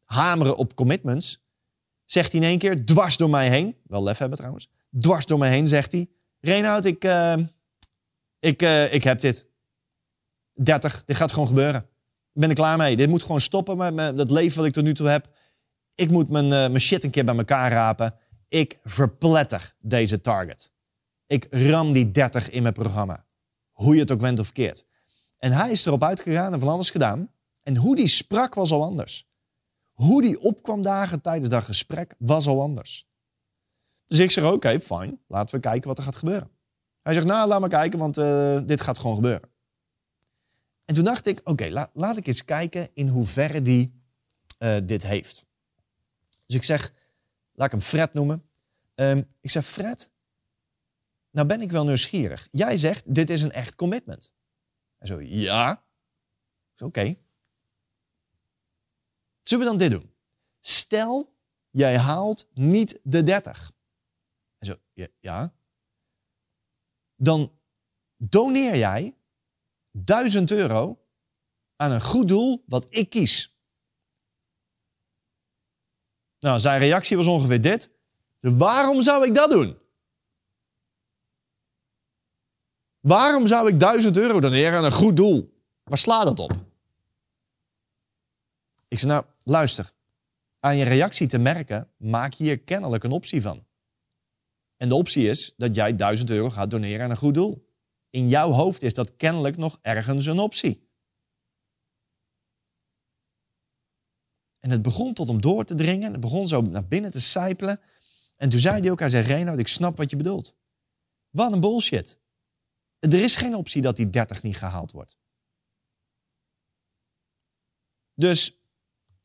S1: hameren op commitments, zegt hij in één keer, dwars door mij heen, wel lef hebben trouwens, dwars door mij heen zegt hij, Reinoud, ik, uh, ik, uh, ik heb dit. 30, dit gaat gewoon gebeuren. Ik ben er klaar mee. Dit moet gewoon stoppen met, met dat leven wat ik tot nu toe heb. Ik moet mijn, uh, mijn shit een keer bij elkaar rapen. Ik verpletter deze target. Ik ram die 30 in mijn programma. Hoe je het ook went of keert. En hij is erop uitgegaan en van alles gedaan. En hoe die sprak was al anders. Hoe die opkwam dagen tijdens dat gesprek was al anders. Dus ik zeg, oké, okay, fijn. Laten we kijken wat er gaat gebeuren. Hij zegt, nou, laat maar kijken, want uh, dit gaat gewoon gebeuren. En toen dacht ik, oké, laat ik eens kijken in hoeverre die uh, dit heeft. Dus ik zeg, laat ik hem Fred noemen. Um, ik zeg, Fred, nou ben ik wel nieuwsgierig. Jij zegt, dit is een echt commitment. En zo, ja. Oké. Zullen we dan dit doen? Stel, jij haalt niet de 30. En zo, ja. Dan doneer jij 1000 euro aan een goed doel wat ik kies. Nou, zijn reactie was ongeveer dit. waarom zou ik dat doen? Waarom zou ik 1000 euro doneren aan een goed doel? Waar slaat dat op? Ik zei, nou, luister. Aan je reactie te merken, maak hier kennelijk een optie van. En de optie is dat jij 1000 euro gaat doneren aan een goed doel. In jouw hoofd is dat kennelijk nog ergens een optie. En het begon tot hem door te dringen. Het begon zo naar binnen te sijpelen. En toen zei hij ook, hij zei, ik snap wat je bedoelt. Wat een bullshit. Er is geen optie dat die 30 niet gehaald wordt. Dus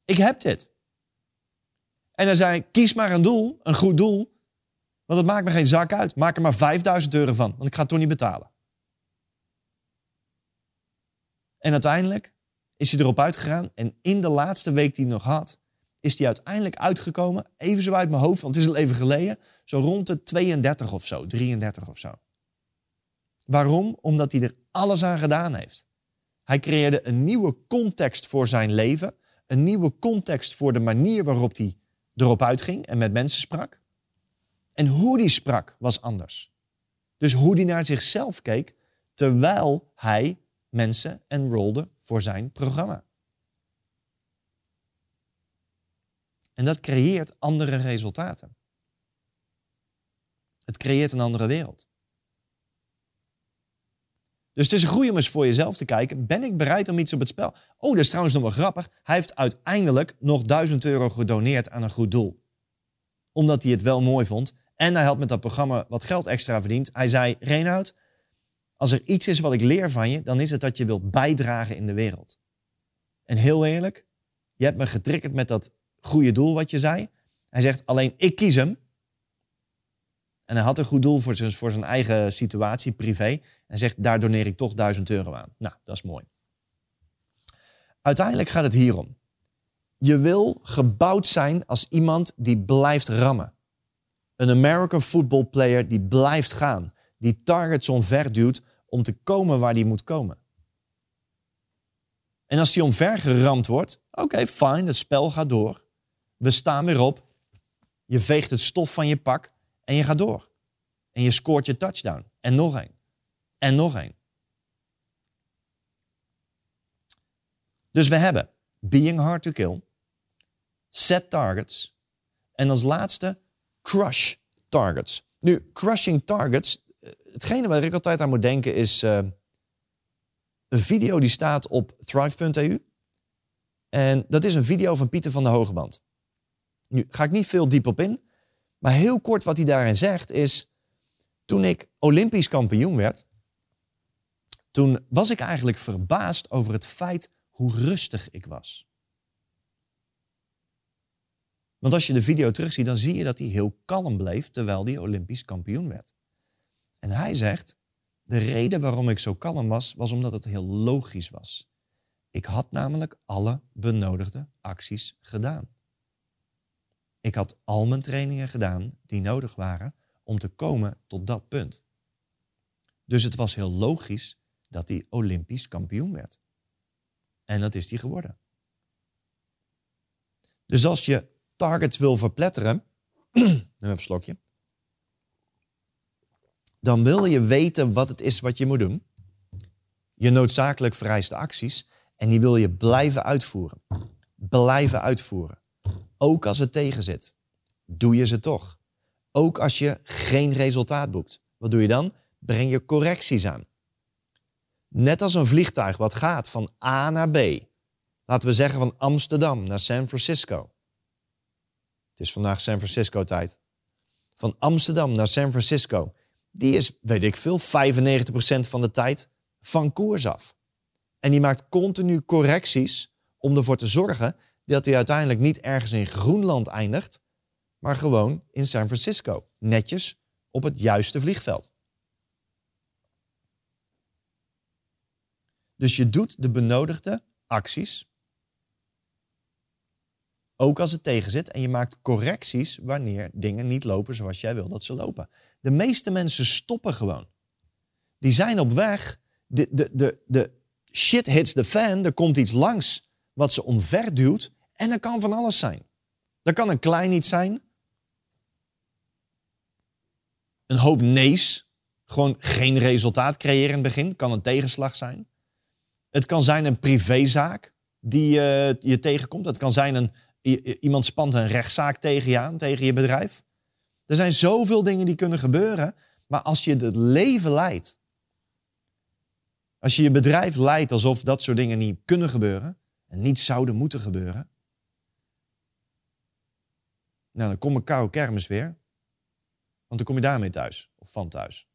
S1: ik heb dit. En dan zei ik, kies maar een doel, een goed doel. Want het maakt me geen zak uit. Maak er maar 5000 euro van, want ik ga het toch niet betalen. En uiteindelijk is hij erop uitgegaan. En in de laatste week die hij nog had, is hij uiteindelijk uitgekomen. Even zo uit mijn hoofd, want het is al even geleden. Zo rond de 32 of zo, 33 of zo. Waarom? Omdat hij er alles aan gedaan heeft. Hij creëerde een nieuwe context voor zijn leven. Een nieuwe context voor de manier waarop hij erop uitging en met mensen sprak. En hoe hij sprak was anders. Dus hoe hij naar zichzelf keek terwijl hij mensen enrolde voor zijn programma. En dat creëert andere resultaten. Het creëert een andere wereld. Dus het is een om eens voor jezelf te kijken. Ben ik bereid om iets op het spel? Oh, dat is trouwens nog wel grappig. Hij heeft uiteindelijk nog 1000 euro gedoneerd aan een goed doel. Omdat hij het wel mooi vond. En hij had met dat programma wat geld extra verdiend. Hij zei, Reinoud, als er iets is wat ik leer van je, dan is het dat je wilt bijdragen in de wereld. En heel eerlijk, je hebt me getriggerd met dat goede doel wat je zei. Hij zegt, alleen ik kies hem. En hij had een goed doel voor zijn, voor zijn eigen situatie, privé. En zegt, daar doneer ik toch duizend euro aan. Nou, dat is mooi. Uiteindelijk gaat het hierom. Je wil gebouwd zijn als iemand die blijft rammen. Een American football player die blijft gaan. Die targets omverduwt om te komen waar die moet komen. En als die omvergeramd wordt, oké, fijn, het spel gaat door. We staan weer op. Je veegt het stof van je pak en je gaat door. En je scoort je touchdown. En nog één. En nog één. Dus we hebben being hard to kill, set targets en als laatste crush targets. Nu, crushing targets, eh, hetgene waar ik altijd aan moet denken is uh, een video die staat op thrive.eu. En dat is een video van Pieter van de Hogeband. Nu ga ik niet veel diep op in, maar heel kort wat hij daarin zegt is, toen ik Olympisch kampioen werd, toen was ik eigenlijk verbaasd over het feit hoe rustig ik was. Want als je de video terugziet, dan zie je dat hij heel kalm bleef terwijl hij Olympisch kampioen werd. En hij zegt, de reden waarom ik zo kalm was, was omdat het heel logisch was. Ik had namelijk alle benodigde acties gedaan. Ik had al mijn trainingen gedaan die nodig waren om te komen tot dat punt. Dus het was heel logisch dat hij Olympisch kampioen werd. En dat is hij geworden. Dus als je targets wil verpletteren, even een slokje, dan wil je weten wat het is wat je moet doen. Je noodzakelijk vereiste acties en die wil je blijven uitvoeren. Blijven uitvoeren. Ook als het tegenzit. Doe je ze toch. Ook als je geen resultaat boekt. Wat doe je dan? Breng je correcties aan. Net als een vliegtuig wat gaat van A naar B. Laten we zeggen van Amsterdam naar San Francisco. Het is vandaag San Francisco tijd. Van Amsterdam naar San Francisco. Die is, weet ik veel, 95% van de tijd van koers af. En die maakt continu correcties om ervoor te zorgen dat hij uiteindelijk niet ergens in Groenland eindigt, maar gewoon in San Francisco. Netjes op het juiste vliegveld. Dus je doet de benodigde acties, ook als het tegenzit, en je maakt correcties wanneer dingen niet lopen zoals jij wil dat ze lopen. De meeste mensen stoppen gewoon. Die zijn op weg, de, de, de, de shit hits the fan, er komt iets langs wat ze omverduwt en dat kan van alles zijn. Dat kan een klein iets zijn, een hoop nee's, gewoon geen resultaat creëren in het begin, kan een tegenslag zijn. Het kan zijn een privézaak die uh, je tegenkomt. Het kan zijn een, iemand spant een rechtszaak tegen je aan, tegen je bedrijf. Er zijn zoveel dingen die kunnen gebeuren. Maar als je het leven leidt, als je je bedrijf leidt alsof dat soort dingen niet kunnen gebeuren en niet zouden moeten gebeuren, nou dan kom ik koude kermis weer. Want dan kom je daarmee thuis of van thuis.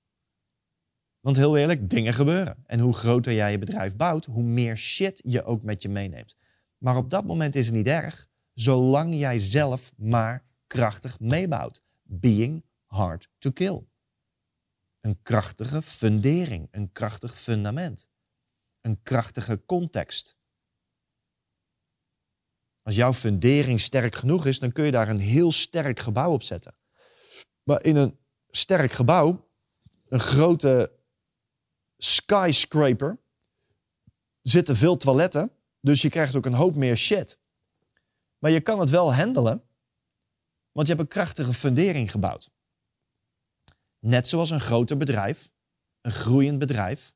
S1: Want heel eerlijk, dingen gebeuren. En hoe groter jij je bedrijf bouwt, hoe meer shit je ook met je meeneemt. Maar op dat moment is het niet erg, zolang jij zelf maar krachtig meebouwt. Being hard to kill. Een krachtige fundering, een krachtig fundament. Een krachtige context. Als jouw fundering sterk genoeg is, dan kun je daar een heel sterk gebouw op zetten. Maar in een sterk gebouw, een grote skyscraper, zitten veel toiletten, dus je krijgt ook een hoop meer shit. Maar je kan het wel handelen, want je hebt een krachtige fundering gebouwd. Net zoals een groter bedrijf, een groeiend bedrijf.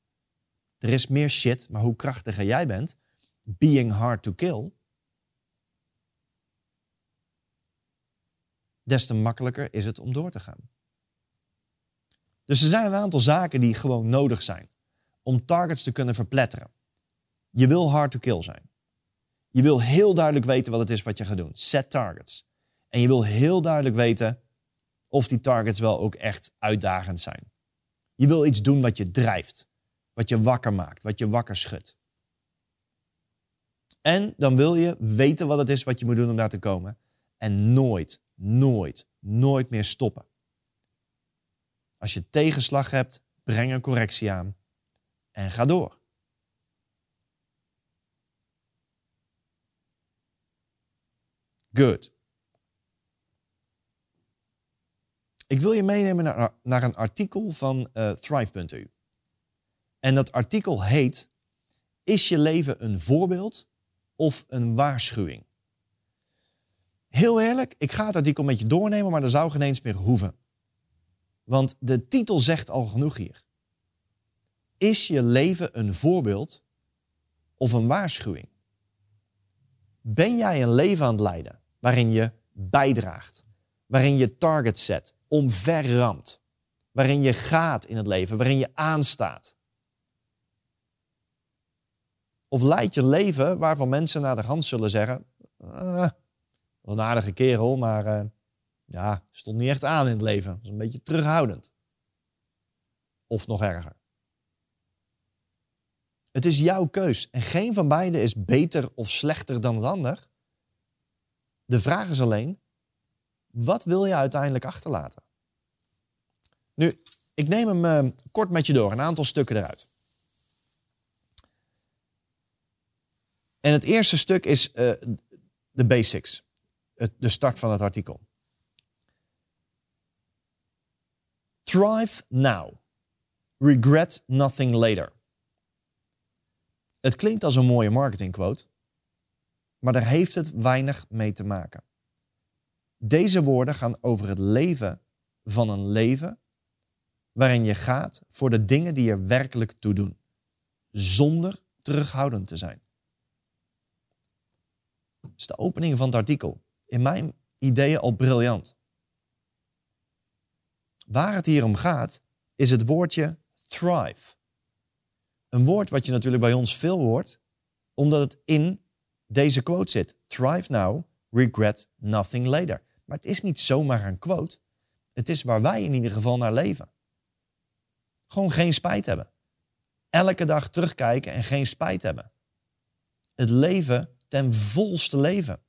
S1: Er is meer shit, maar hoe krachtiger jij bent, being hard to kill, des te makkelijker is het om door te gaan. Dus er zijn een aantal zaken die gewoon nodig zijn om targets te kunnen verpletteren. Je wil hard to kill zijn. Je wil heel duidelijk weten wat het is wat je gaat doen. Set targets. En je wil heel duidelijk weten of die targets wel ook echt uitdagend zijn. Je wil iets doen wat je drijft, wat je wakker maakt, wat je wakker schudt. En dan wil je weten wat het is wat je moet doen om daar te komen. En nooit, nooit, nooit meer stoppen. Als je tegenslag hebt, breng een correctie aan en ga door. Good. Ik wil je meenemen naar, naar een artikel van uh, Thrive.u. En dat artikel heet: Is je leven een voorbeeld of een waarschuwing? Heel eerlijk, ik ga het artikel met je doornemen, maar dat zou geen eens meer hoeven. Want de titel zegt al genoeg hier. Is je leven een voorbeeld of een waarschuwing? Ben jij een leven aan het leiden waarin je bijdraagt, waarin je target zet, omverramt, waarin je gaat in het leven, waarin je aanstaat? Of leid je leven waarvan mensen naar de hand zullen zeggen: ah, een aardige kerel, maar uh, ja, stond niet echt aan in het leven. Was een beetje terughoudend. Of nog erger. Het is jouw keus en geen van beiden is beter of slechter dan het ander. De vraag is alleen, wat wil je uiteindelijk achterlaten? Nu, ik neem hem uh, kort met je door, een aantal stukken eruit. En het eerste stuk is uh, de basics de start van het artikel. Thrive now. Regret nothing later. Het klinkt als een mooie marketingquote, maar daar heeft het weinig mee te maken. Deze woorden gaan over het leven van een leven waarin je gaat voor de dingen die er werkelijk toe doen, zonder terughoudend te zijn. Dat is de opening van het artikel in mijn ideeën al briljant. Waar het hier om gaat, is het woordje thrive. Een woord wat je natuurlijk bij ons veel hoort, omdat het in deze quote zit. Thrive now, regret nothing later. Maar het is niet zomaar een quote. Het is waar wij in ieder geval naar leven. Gewoon geen spijt hebben. Elke dag terugkijken en geen spijt hebben. Het leven ten volste leven.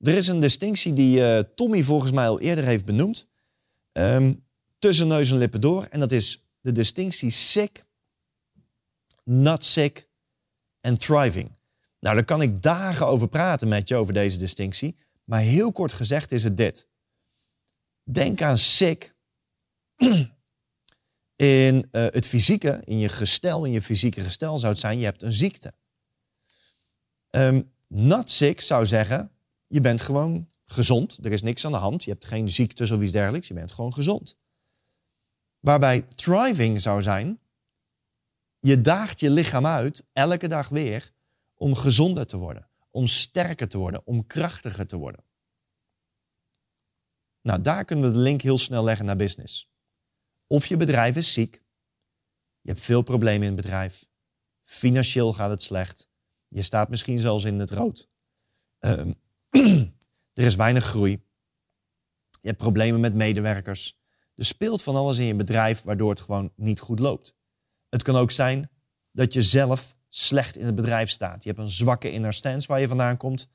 S1: Er is een distinctie die uh, Tommy volgens mij al eerder heeft benoemd. Um, tussen neus en lippen door. En dat is de distinctie sick, not sick en thriving. Nou, daar kan ik dagen over praten met je over deze distinctie. Maar heel kort gezegd is het dit. Denk aan sick in uh, het fysieke, in je gestel, in je fysieke gestel zou het zijn, je hebt een ziekte. Um, not sick zou zeggen, je bent gewoon gezond. Er is niks aan de hand. Je hebt geen ziektes of iets dergelijks. Je bent gewoon gezond. Waarbij thriving zou zijn, je daagt je lichaam uit, elke dag weer, om gezonder te worden, om sterker te worden, om krachtiger te worden. Nou, daar kunnen we de link heel snel leggen naar business. Of je bedrijf is ziek, je hebt veel problemen in het bedrijf, financieel gaat het slecht, je staat misschien zelfs in het rood. Um, er is weinig groei. Je hebt problemen met medewerkers. Er speelt van alles in je bedrijf waardoor het gewoon niet goed loopt. Het kan ook zijn dat je zelf slecht in het bedrijf staat. Je hebt een zwakke inner stance waar je vandaan komt.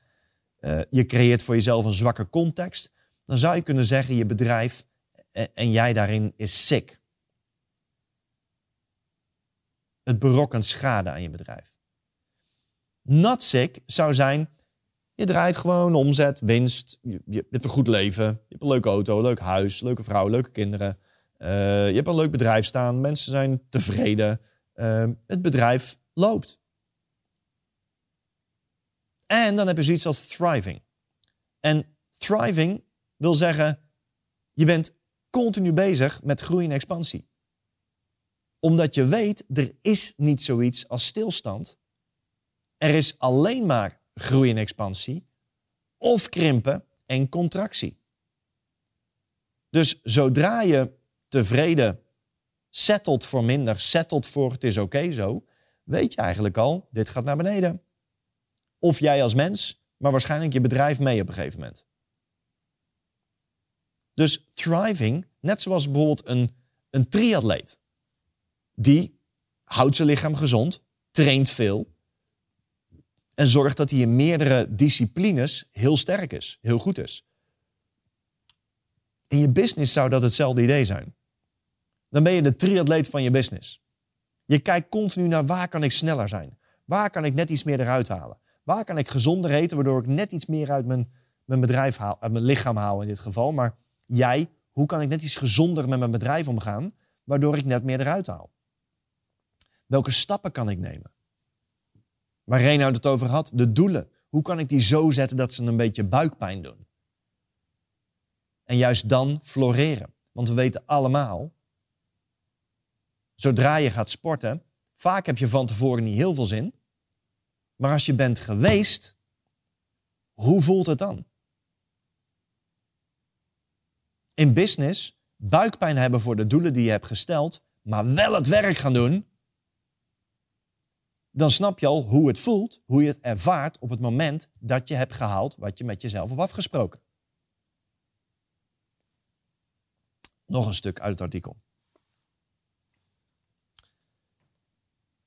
S1: Uh, je creëert voor jezelf een zwakke context. Dan zou je kunnen zeggen, je bedrijf en jij daarin is sick. Het berokkent schade aan je bedrijf. Not sick zou zijn, je draait gewoon omzet, winst. Je, hebt een goed leven. Je hebt een leuke auto, een leuk huis, leuke vrouw, leuke kinderen. Eh, je hebt een leuk bedrijf staan, mensen zijn tevreden, uh, het bedrijf loopt. En dan heb je zoiets als thriving. En thriving wil zeggen, je bent continu bezig met groei en expansie. Omdat je weet, er is niet zoiets als stilstand. Er is alleen maar groei en expansie of krimpen en contractie. Dus zodra je tevreden settelt voor minder, settelt voor het is oké zo, weet je eigenlijk al, dit gaat naar beneden. Of jij als mens, maar waarschijnlijk je bedrijf mee op een gegeven moment. Dus thriving, net zoals bijvoorbeeld een, een triatleet, die houdt zijn lichaam gezond, traint veel en zorgt dat hij in meerdere disciplines heel sterk is, heel goed is. In je business zou dat hetzelfde idee zijn. Dan ben je de triatleet van je business. Je kijkt continu naar waar kan ik sneller zijn? Waar kan ik net iets meer eruit halen? Waar kan ik gezonder eten, waardoor ik net iets meer uit mijn, mijn bedrijf haal, uit mijn lichaam haal in dit geval. Maar jij, hoe kan ik net iets gezonder met mijn bedrijf omgaan, waardoor ik net meer eruit haal? Welke stappen kan ik nemen? Waar Reinhard het over had, de doelen. Hoe kan ik die zo zetten dat ze een beetje buikpijn doen? En juist dan floreren. Want we weten allemaal, zodra je gaat sporten, vaak heb je van tevoren niet heel veel zin. Maar als je bent geweest, hoe voelt het dan? In business, buikpijn hebben voor de doelen die je hebt gesteld, maar wel het werk gaan doen, dan snap je al hoe het voelt, hoe je het ervaart op het moment dat je hebt gehaald wat je met jezelf hebt afgesproken. Nog een stuk uit het artikel.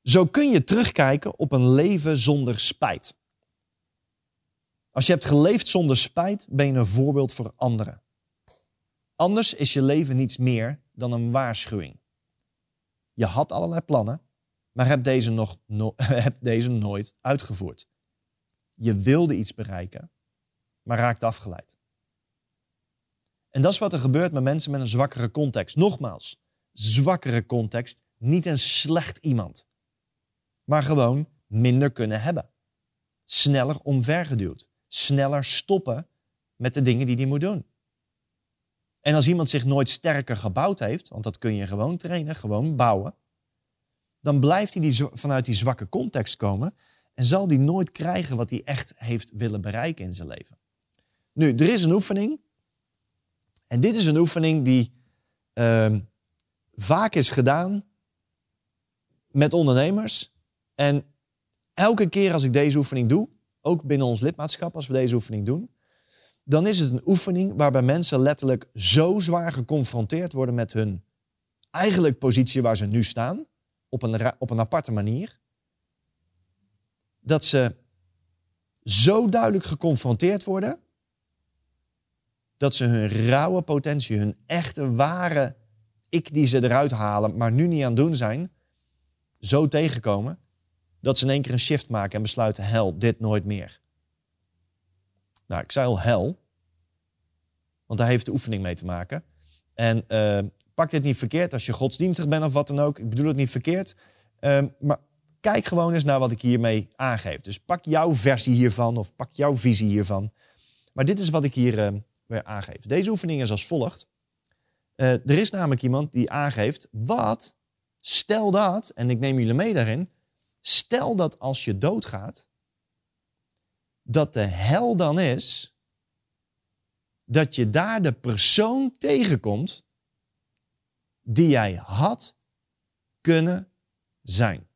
S1: Zo kun je terugkijken op een leven zonder spijt. Als je hebt geleefd zonder spijt, ben je een voorbeeld voor anderen. Anders is je leven niets meer dan een waarschuwing. Je had allerlei plannen, maar hebt deze, nog, deze nooit uitgevoerd. Je wilde iets bereiken, maar raakt afgeleid. En dat is wat er gebeurt met mensen met een zwakkere context. Nogmaals, zwakkere context, niet een slecht iemand maar gewoon minder kunnen hebben. Sneller omvergeduwd. Sneller stoppen met de dingen die hij moet doen. En als iemand zich nooit sterker gebouwd heeft, want dat kun je gewoon trainen, gewoon bouwen, dan blijft hij die, vanuit die zwakke context komen en zal hij nooit krijgen wat hij echt heeft willen bereiken in zijn leven. Nu, er is een oefening. En dit is een oefening die uh, vaak is gedaan met ondernemers en elke keer als ik deze oefening doe, ook binnen ons lidmaatschap, als we deze oefening doen, dan is het een oefening waarbij mensen letterlijk zo zwaar geconfronteerd worden met hun eigenlijk positie waar ze nu staan, op een, op een aparte manier, dat ze zo duidelijk geconfronteerd worden dat ze hun rauwe potentie, hun echte ware ik die ze eruit halen, maar nu niet aan doen zijn, zo tegenkomen dat ze in één keer een shift maken en besluiten: hel, dit nooit meer. Nou, ik zei al hel, want daar heeft de oefening mee te maken. En uh, pak dit niet verkeerd als je godsdienstig bent of wat dan ook. Ik bedoel het niet verkeerd. Uh, maar kijk gewoon eens naar wat ik hiermee aangeef. Dus pak jouw versie hiervan of pak jouw visie hiervan. Maar dit is wat ik hier uh, weer aangeef. Deze oefening is als volgt. er is namelijk iemand die aangeeft wat, stel dat, en ik neem jullie mee daarin, Stel dat als je doodgaat, dat de hel dan is dat je daar de persoon tegenkomt die jij had kunnen zijn.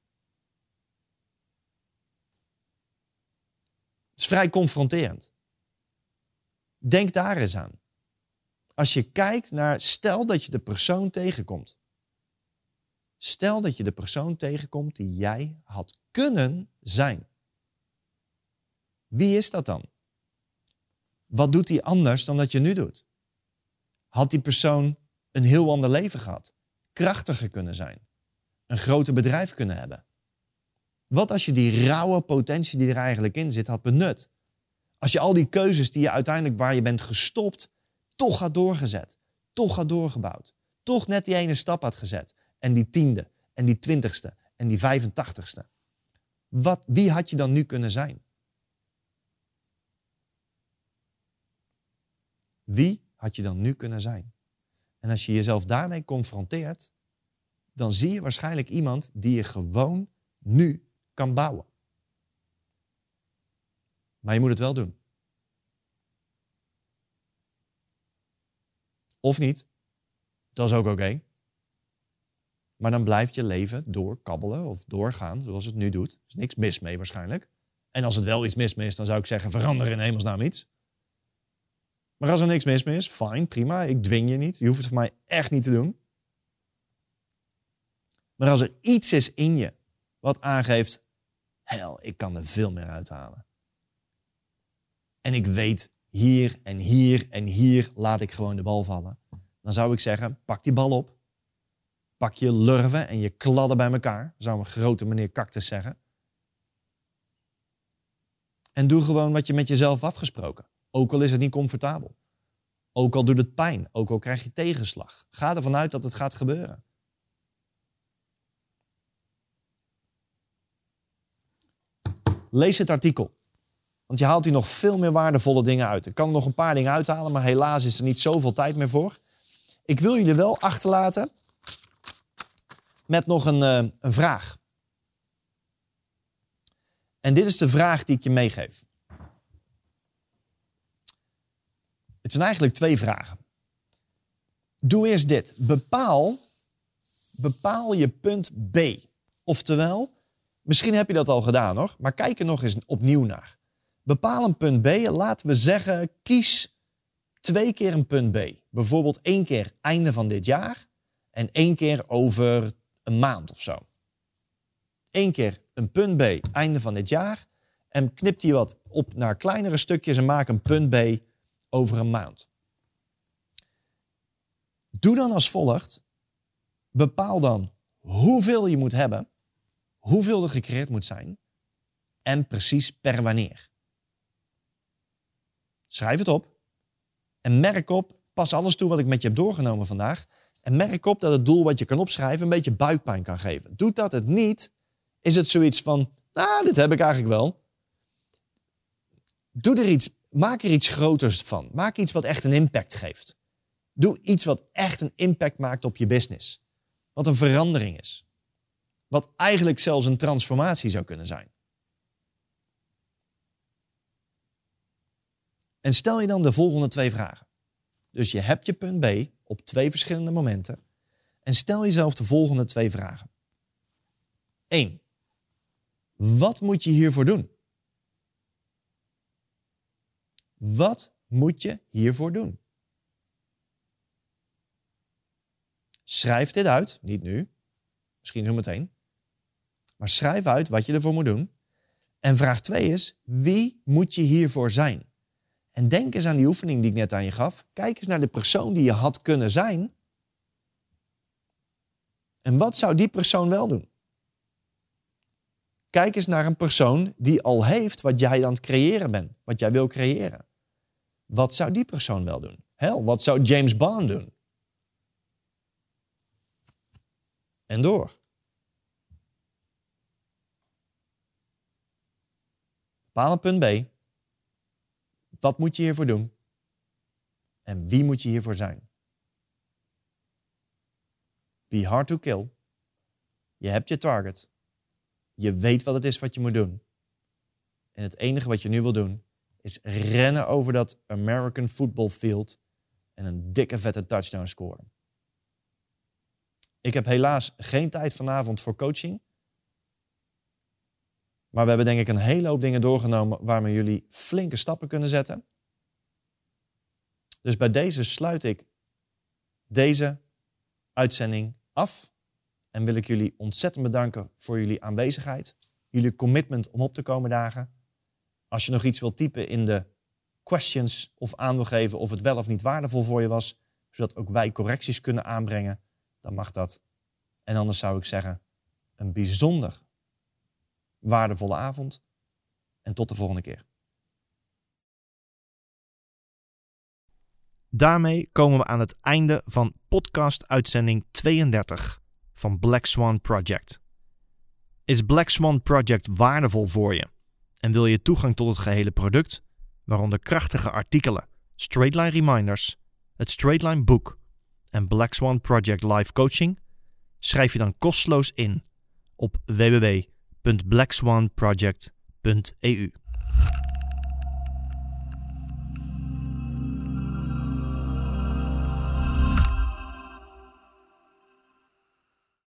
S1: Het is vrij confronterend. Denk daar eens aan. Als je kijkt naar, stel dat je de persoon tegenkomt Stel dat je de persoon tegenkomt die jij had kunnen zijn. Wie is dat dan? Wat doet hij anders dan dat je nu doet? Had die persoon een heel ander leven gehad? Krachtiger kunnen zijn? Een groter bedrijf kunnen hebben? Wat als je die rauwe potentie die er eigenlijk in zit had benut? Als je al die keuzes die je uiteindelijk waar je bent gestopt, toch had doorgezet, toch had doorgebouwd, toch net die ene stap had gezet. En die tiende, en die twintigste, en die 85ste. Wat, wie had je dan nu kunnen zijn? Wie had je dan nu kunnen zijn? En als je jezelf daarmee confronteert, dan zie je waarschijnlijk iemand die je gewoon nu kan bouwen. Maar je moet het wel doen. Of niet, dat is ook oké. Maar dan blijft je leven doorkabbelen of doorgaan zoals het nu doet. Er is niks mis mee waarschijnlijk. En als het wel iets mis mee is, dan zou ik zeggen: verander in hemelsnaam iets. Maar als er niks mis mee is, fijn, prima. Ik dwing je niet. Je hoeft het voor mij echt niet te doen. Maar als er iets is in je wat aangeeft: hel, ik kan er veel meer uithalen. En ik weet hier en hier en hier laat ik gewoon de bal vallen. Dan zou ik zeggen: pak die bal op Pak je lurven en je kladden bij elkaar, zou een grote meneer Cactus zeggen. En doe gewoon wat je met jezelf afgesproken. Ook al is het niet comfortabel. Ook al doet het pijn. Ook al krijg je tegenslag. Ga ervan uit dat het gaat gebeuren. Lees het artikel. Want je haalt hier nog veel meer waardevolle dingen uit. Ik kan er nog een paar dingen uithalen, maar helaas is er niet zoveel tijd meer voor. Ik wil jullie wel achterlaten met nog een, uh, een vraag. En dit is de vraag die ik je meegeef. Het zijn eigenlijk twee vragen. Doe eerst dit. Bepaal, bepaal je punt B. Oftewel, misschien heb je dat al gedaan hoor, maar kijk er nog eens opnieuw naar. Bepaal een punt B. Laten we zeggen, kies twee keer een punt B. Bijvoorbeeld één keer einde van dit jaar en één keer over een maand of zo. Eén keer een punt B einde van dit jaar en knipt hij wat op naar kleinere stukjes en maak een punt B over een maand. Doe dan als volgt. Bepaal dan hoeveel je moet hebben, hoeveel er gecreëerd moet zijn en precies per wanneer. Schrijf het op en merk op, pas alles toe wat ik met je heb doorgenomen vandaag en merk op dat het doel wat je kan opschrijven een beetje buikpijn kan geven. Doet dat het niet, is het zoiets van, nou, dit heb ik eigenlijk wel. Doe er iets, maak er iets groters van. Maak iets wat echt een impact geeft. Doe iets wat echt een impact maakt op je business. Wat een verandering is. Wat eigenlijk zelfs een transformatie zou kunnen zijn. En stel je dan de volgende twee vragen. Dus je hebt je punt B op twee verschillende momenten en stel jezelf de volgende twee vragen. 1. Wat moet je hiervoor doen? Wat moet je hiervoor doen? Schrijf dit uit, niet nu, misschien zo meteen. Maar schrijf uit wat je ervoor moet doen. En vraag 2 is: wie moet je hiervoor zijn? En denk eens aan die oefening die ik net aan je gaf. Kijk eens naar de persoon die je had kunnen zijn. En wat zou die persoon wel doen? Kijk eens naar een persoon die al heeft wat jij aan het creëren bent, wat jij wil creëren. Wat zou die persoon wel doen? Hel, wat zou James Bond doen? En door. Bepaal punt B. Wat moet je hiervoor doen? En wie moet je hiervoor zijn? Be hard to kill. Je hebt je target. Je weet wat het is wat je moet doen. En het enige wat je nu wil doen is rennen over dat American football field en een dikke vette touchdown scoren. Ik heb helaas geen tijd vanavond voor coaching. Maar we hebben denk ik een hele hoop dingen doorgenomen waarmee jullie flinke stappen kunnen zetten. Dus bij deze sluit ik deze uitzending af. En wil ik jullie ontzettend bedanken voor jullie aanwezigheid, jullie commitment om op te komen dagen. Als je nog iets wilt typen in de questions of aan wil geven of het wel of niet waardevol voor je was, zodat ook wij correcties kunnen aanbrengen, dan mag dat. En anders zou ik zeggen, een bijzonder waardevolle avond en tot de volgende keer.
S2: Daarmee komen we aan het einde van podcast uitzending 32 van Black Swan Project. Is Black Swan Project waardevol voor je en wil je toegang tot het gehele product, waaronder krachtige artikelen, straightline reminders, het straightline boek en Black Swan Project live coaching? Schrijf je dan kosteloos in op www.blackswanproject.eu.